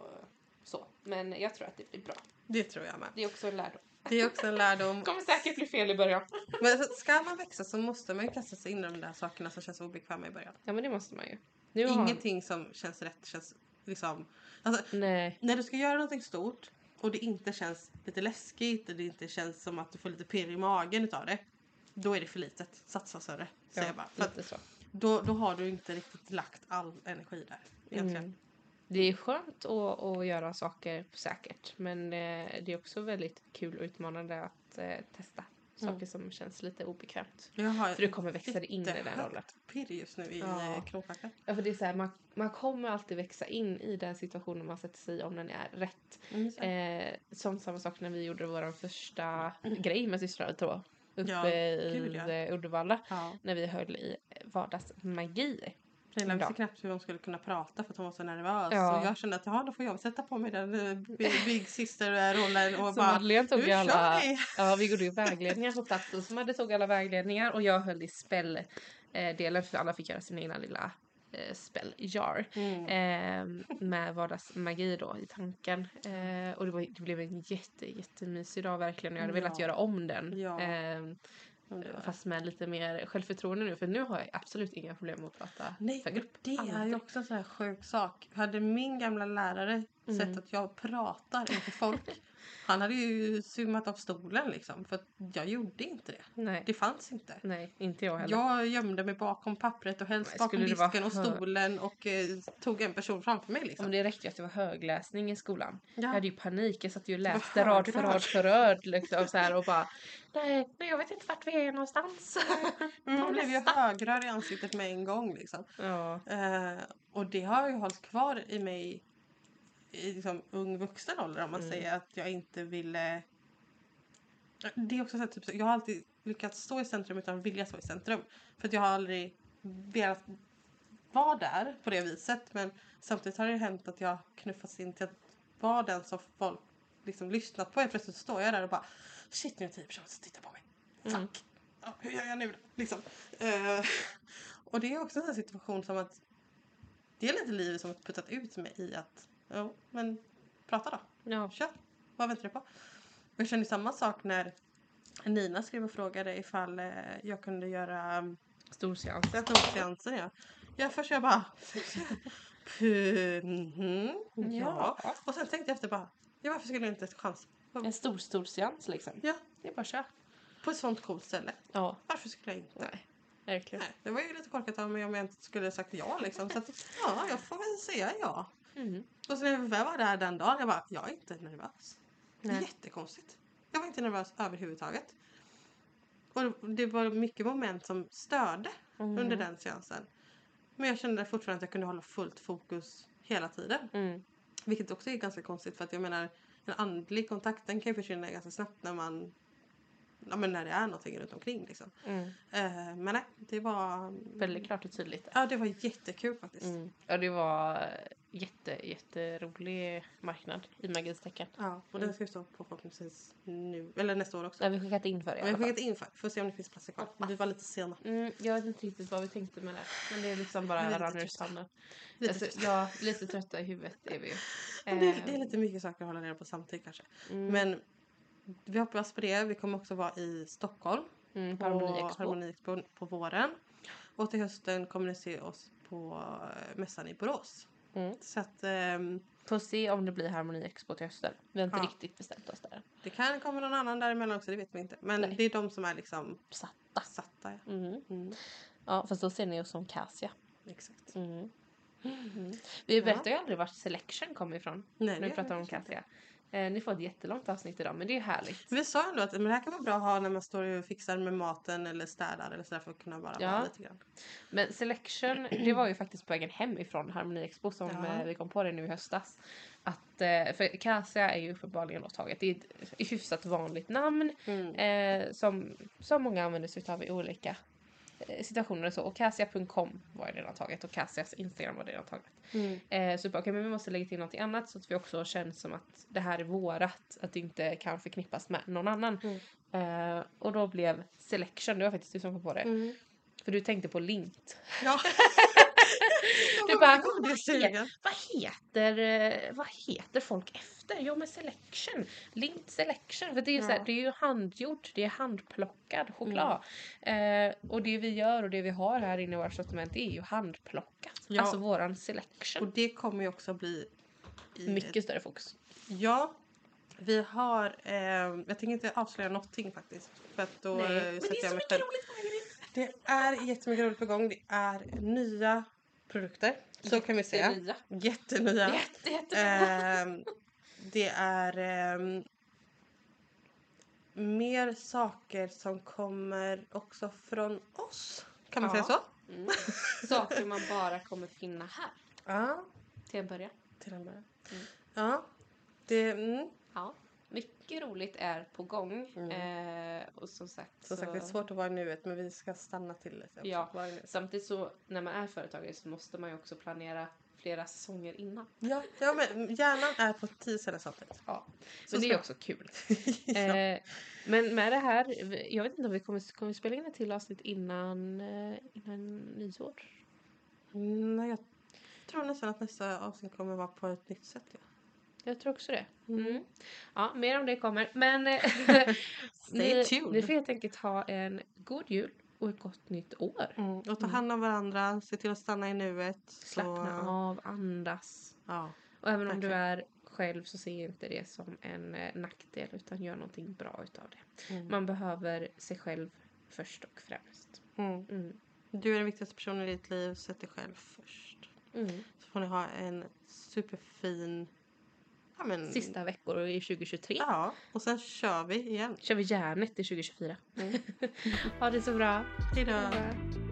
så. Men jag tror att det blir bra. Det tror jag med. Det är också en lärdom. Det är också en lärdom. kommer säkert bli fel i början. Men ska man växa så måste man ju kasta sig in i de där sakerna som känns obekväma i början. Ja men det måste man ju. Nu har... Ingenting som känns rätt känns liksom... Alltså, Nej. när du ska göra någonting stort och det inte känns lite läskigt och det inte känns som att du får lite pirr i magen utav det. Då är det för litet. Satsa större. Säger jag bara. För lite så. då, då har du inte riktigt lagt all energi där. Egentligen. Mm. Det är skönt att, att göra saker säkert men eh, det är också väldigt kul och utmanande att eh, testa Mm. saker som känns lite obekvämt. Jag För du kommer växa in i den rollen. pirr just nu i Ja. ja. knåpackat. Ja, för det är så här, man, man kommer alltid växa in i den situationen man sätter sig i om den är rätt. Mm. Eh, som samma sak när vi gjorde vår första grej med systrarna två. Uppe Ja, i eh, Uddevalla. ja. När vi höll i vardagsmagi. Leila visste knappt hur hon skulle kunna prata för att hon var så nervös. Ja. Och jag kände att ja, då får jag sätta på mig den eh, Big, Sister-rollen och Så bara Madeleine tog nu alla, vi! ja vi gjorde ju vägledningar på plats och så Madde tog alla vägledningar och jag höll i spelldelen för alla fick göra sin egna lilla eh, spelljar. Mm. Eh, med vardagsmagi då i tanken. Eh, och det, var, det blev en jätte, jättemysig dag verkligen jag hade Ja. velat göra om den. Ja. Eh, Underbart. fast med lite mer självförtroende nu för nu har jag absolut inga problem med att prata Nej, för grupp. det är ju också en sån här sjuk sak. Hade min gamla lärare Mm. sett att jag pratar inför folk, han hade ju summat av stolen liksom. För jag gjorde inte det. Nej, Det fanns inte. nej, inte jag heller. Jag gömde mig bakom pappret och helst Nej, bakom disken och stolen och eh, tog en person framför mig Ja, liksom. men det räckte ju att det var högläsning i skolan. Ja. Jag hade ju panik, jag satt ju och läste rad för rad för rad liksom, så här, och bara nej, nej, jag vet inte vart vi är någonstans. Men man Ta blev ju högröd i ansiktet med en gång liksom. ja, Eh, och det har ju hållit kvar i mig i liksom ung vuxen ålder om man Mm. säger att jag inte ville... Det är också så här, typ, så- jag har alltid lyckats stå i centrum utan att vilja stå i centrum. För att jag har aldrig velat vara där på det viset men samtidigt har det hänt att jag knuffats in till att vara den som folk liksom lyssnat på. Helt plötsligt står jag där och bara shit nu är det tio personer som tittar på mig. Fuck! Mm. Ja, hur gör jag nu då? Liksom. Eh, och det är också en sån situation som att det är lite livet som har puttat ut mig i att jo, men prata då. ja. Kör. Vad väntar du på? Jag kände samma sak när Nina skrev och frågade ifall eh, jag kunde göra um, storseansen. storseansen. Ja. ja, först jag bara "Puh, mhm, ja. Ja. Och sen tänkte jag efter bara ja, varför skulle jag inte ha chans? En stor storseans liksom. Ja, Det är bara köra. på ett sånt coolt ställe. Ja, Varför skulle jag inte? nej, verkligen. Nej, det var ju lite korkat av mig om jag inte skulle sagt ja liksom. Så att, ja, jag får väl säga ja. Mm. Och så när jag var där den dagen, jag bara, jag är inte nervös. Nej. jättekonstigt. Jag var inte nervös överhuvudtaget. Och det var mycket moment som störde Mm. under den seansen. Men jag kände fortfarande att jag kunde hålla fullt fokus hela tiden. Mm. Vilket också är ganska konstigt för att jag menar en andlig kontakt den kan ju försvinna ganska snabbt när man Ja men när det är någonting runt omkring liksom. Mm. Eh, men nej, det var... Väldigt klart och tydligt. Ja det var jättekul faktiskt. Mm. Ja, det var jätte, jätterolig marknad i magins tecken. Ja, och Mm. den ska ju stå på förhoppningsvis nu, eller nästa år också. Har vi skickat in för det Vi har alla skickat in för får se om det finns platser kvar. Vi var lite sena. Mm, jag vet inte riktigt vad vi tänkte med det. Men det är liksom bara Lite rann ur sanden. Lite Alltså, ja, lite trötta i huvudet är vi ju. Det, är, Eh, det är lite mycket saker att hålla reda på samtidigt kanske. mm, Men vi hoppas på det. Vi kommer också vara i Stockholm Mm, på på Harmoni Expo. Harmoni Expo på våren. Och till hösten kommer ni se oss på eh, mässan i Borås. Mm. Så att ehm, Får se om det blir Harmoni Expo till hösten. Vi har inte Ja. riktigt bestämt oss där. det kan komma någon annan däremellan också, det vet vi inte. Men Nej. det är de som är liksom Satta. satta. Ja. Mm. Mm, Ja, fast då ser ni oss som Cassia. exakt. Mm. Mm. Vi berättar ju aldrig vart Selection kommer ifrån. Nej, när vi pratar om Cassia. Eh, ni får ett jättelångt avsnitt idag men det är härligt. Vi sa ändå att men det här kan vara bra att ha när man står och fixar med maten eller städar eller sådär för att kunna bara Ja. vara lite grann. Men Selection, det var ju faktiskt på vägen hem ifrån Harmoni Expo som Ja. eh, vi kom på det nu i höstas. Att, eh, för Cassia är ju uppenbarligen då taget. Det är ett hyfsat vanligt namn Mm. eh, som, som många använder sig av i olika situationer och så. Och Cassia.com var ju redan taget och Cassias Instagram var redan taget. Mm. Eh, så bara, okej, men vi måste lägga till något annat så att vi också känner som att det här är vårat. Att det inte kan förknippas med någon annan. Mm. Eh, och då blev Selection, det var faktiskt du som kom på det. Mm. För du tänkte på Lint. Ja. Du bara, Vad vad, är sugen? he- vad, heter, eh, vad heter folk efter? Jo men Selection. Lint Selection. För det är, ju så här, Ja. det är ju handgjort, det är handplockad choklad. Mm. Eh, och det vi gör och det vi har här inne i vårt sortiment det är ju handplockat. Ja. Alltså våran Selection. Och det kommer ju också bli Mycket större fokus. Ja, vi har... Eh, jag tänker inte avslöja någonting faktiskt. För att då Nej, men det är så mycket roligt på in. Det är jättemycket roligt på gång. Det är nya produkter. Så kan vi säga. Jättenya. Jättenya. Jätte, jättebra. Ehm, det är ehm, mer saker som kommer också från oss. Kan man Ja. säga så? Mm. Saker man bara kommer finna här. Ja. Till en början. Till en början. Mm. Ja. Det, mm. Ja. Mycket roligt är på gång. Mm. Eh, och som sagt. Som sagt, det är svårt att vara i nuet men vi ska stanna till lite. Ja. Samtidigt så när man är företagare så måste man ju också planera flera säsonger innan. Ja, ja, men hjärnan är på tio ställen samtidigt. Ja. Så Så det är också kul. ja. Eh, men med det här, jag vet inte om vi kommer, kommer vi spela in ett till avsnitt innan, eh, innan nyår. Nej, jag tror nästan att nästa avsnitt kommer vara på ett nytt sätt. Ja. Jag tror också det. Mm. Mm. Ja, mer om det kommer. Men eh, ni, ni får helt enkelt ha en god jul och ett gott nytt år. Mm. Och ta Mm. hand om varandra, se till att stanna i nuet. så- Slappna av, andas. Ja. Och även om du Verkligen. är själv så se inte det som en eh, nackdel utan gör någonting bra utav det. Mm. Man behöver sig själv först och främst. Mm. Mm. Du är den viktigaste personen i ditt liv, sätt dig själv först. Så får ni ha en superfin... Ja, men, Sista veckor i 2023. Ja, och sen kör vi igen. Kör vi järnet i 2024. Mm. ha det så bra. Hejdå! Bra.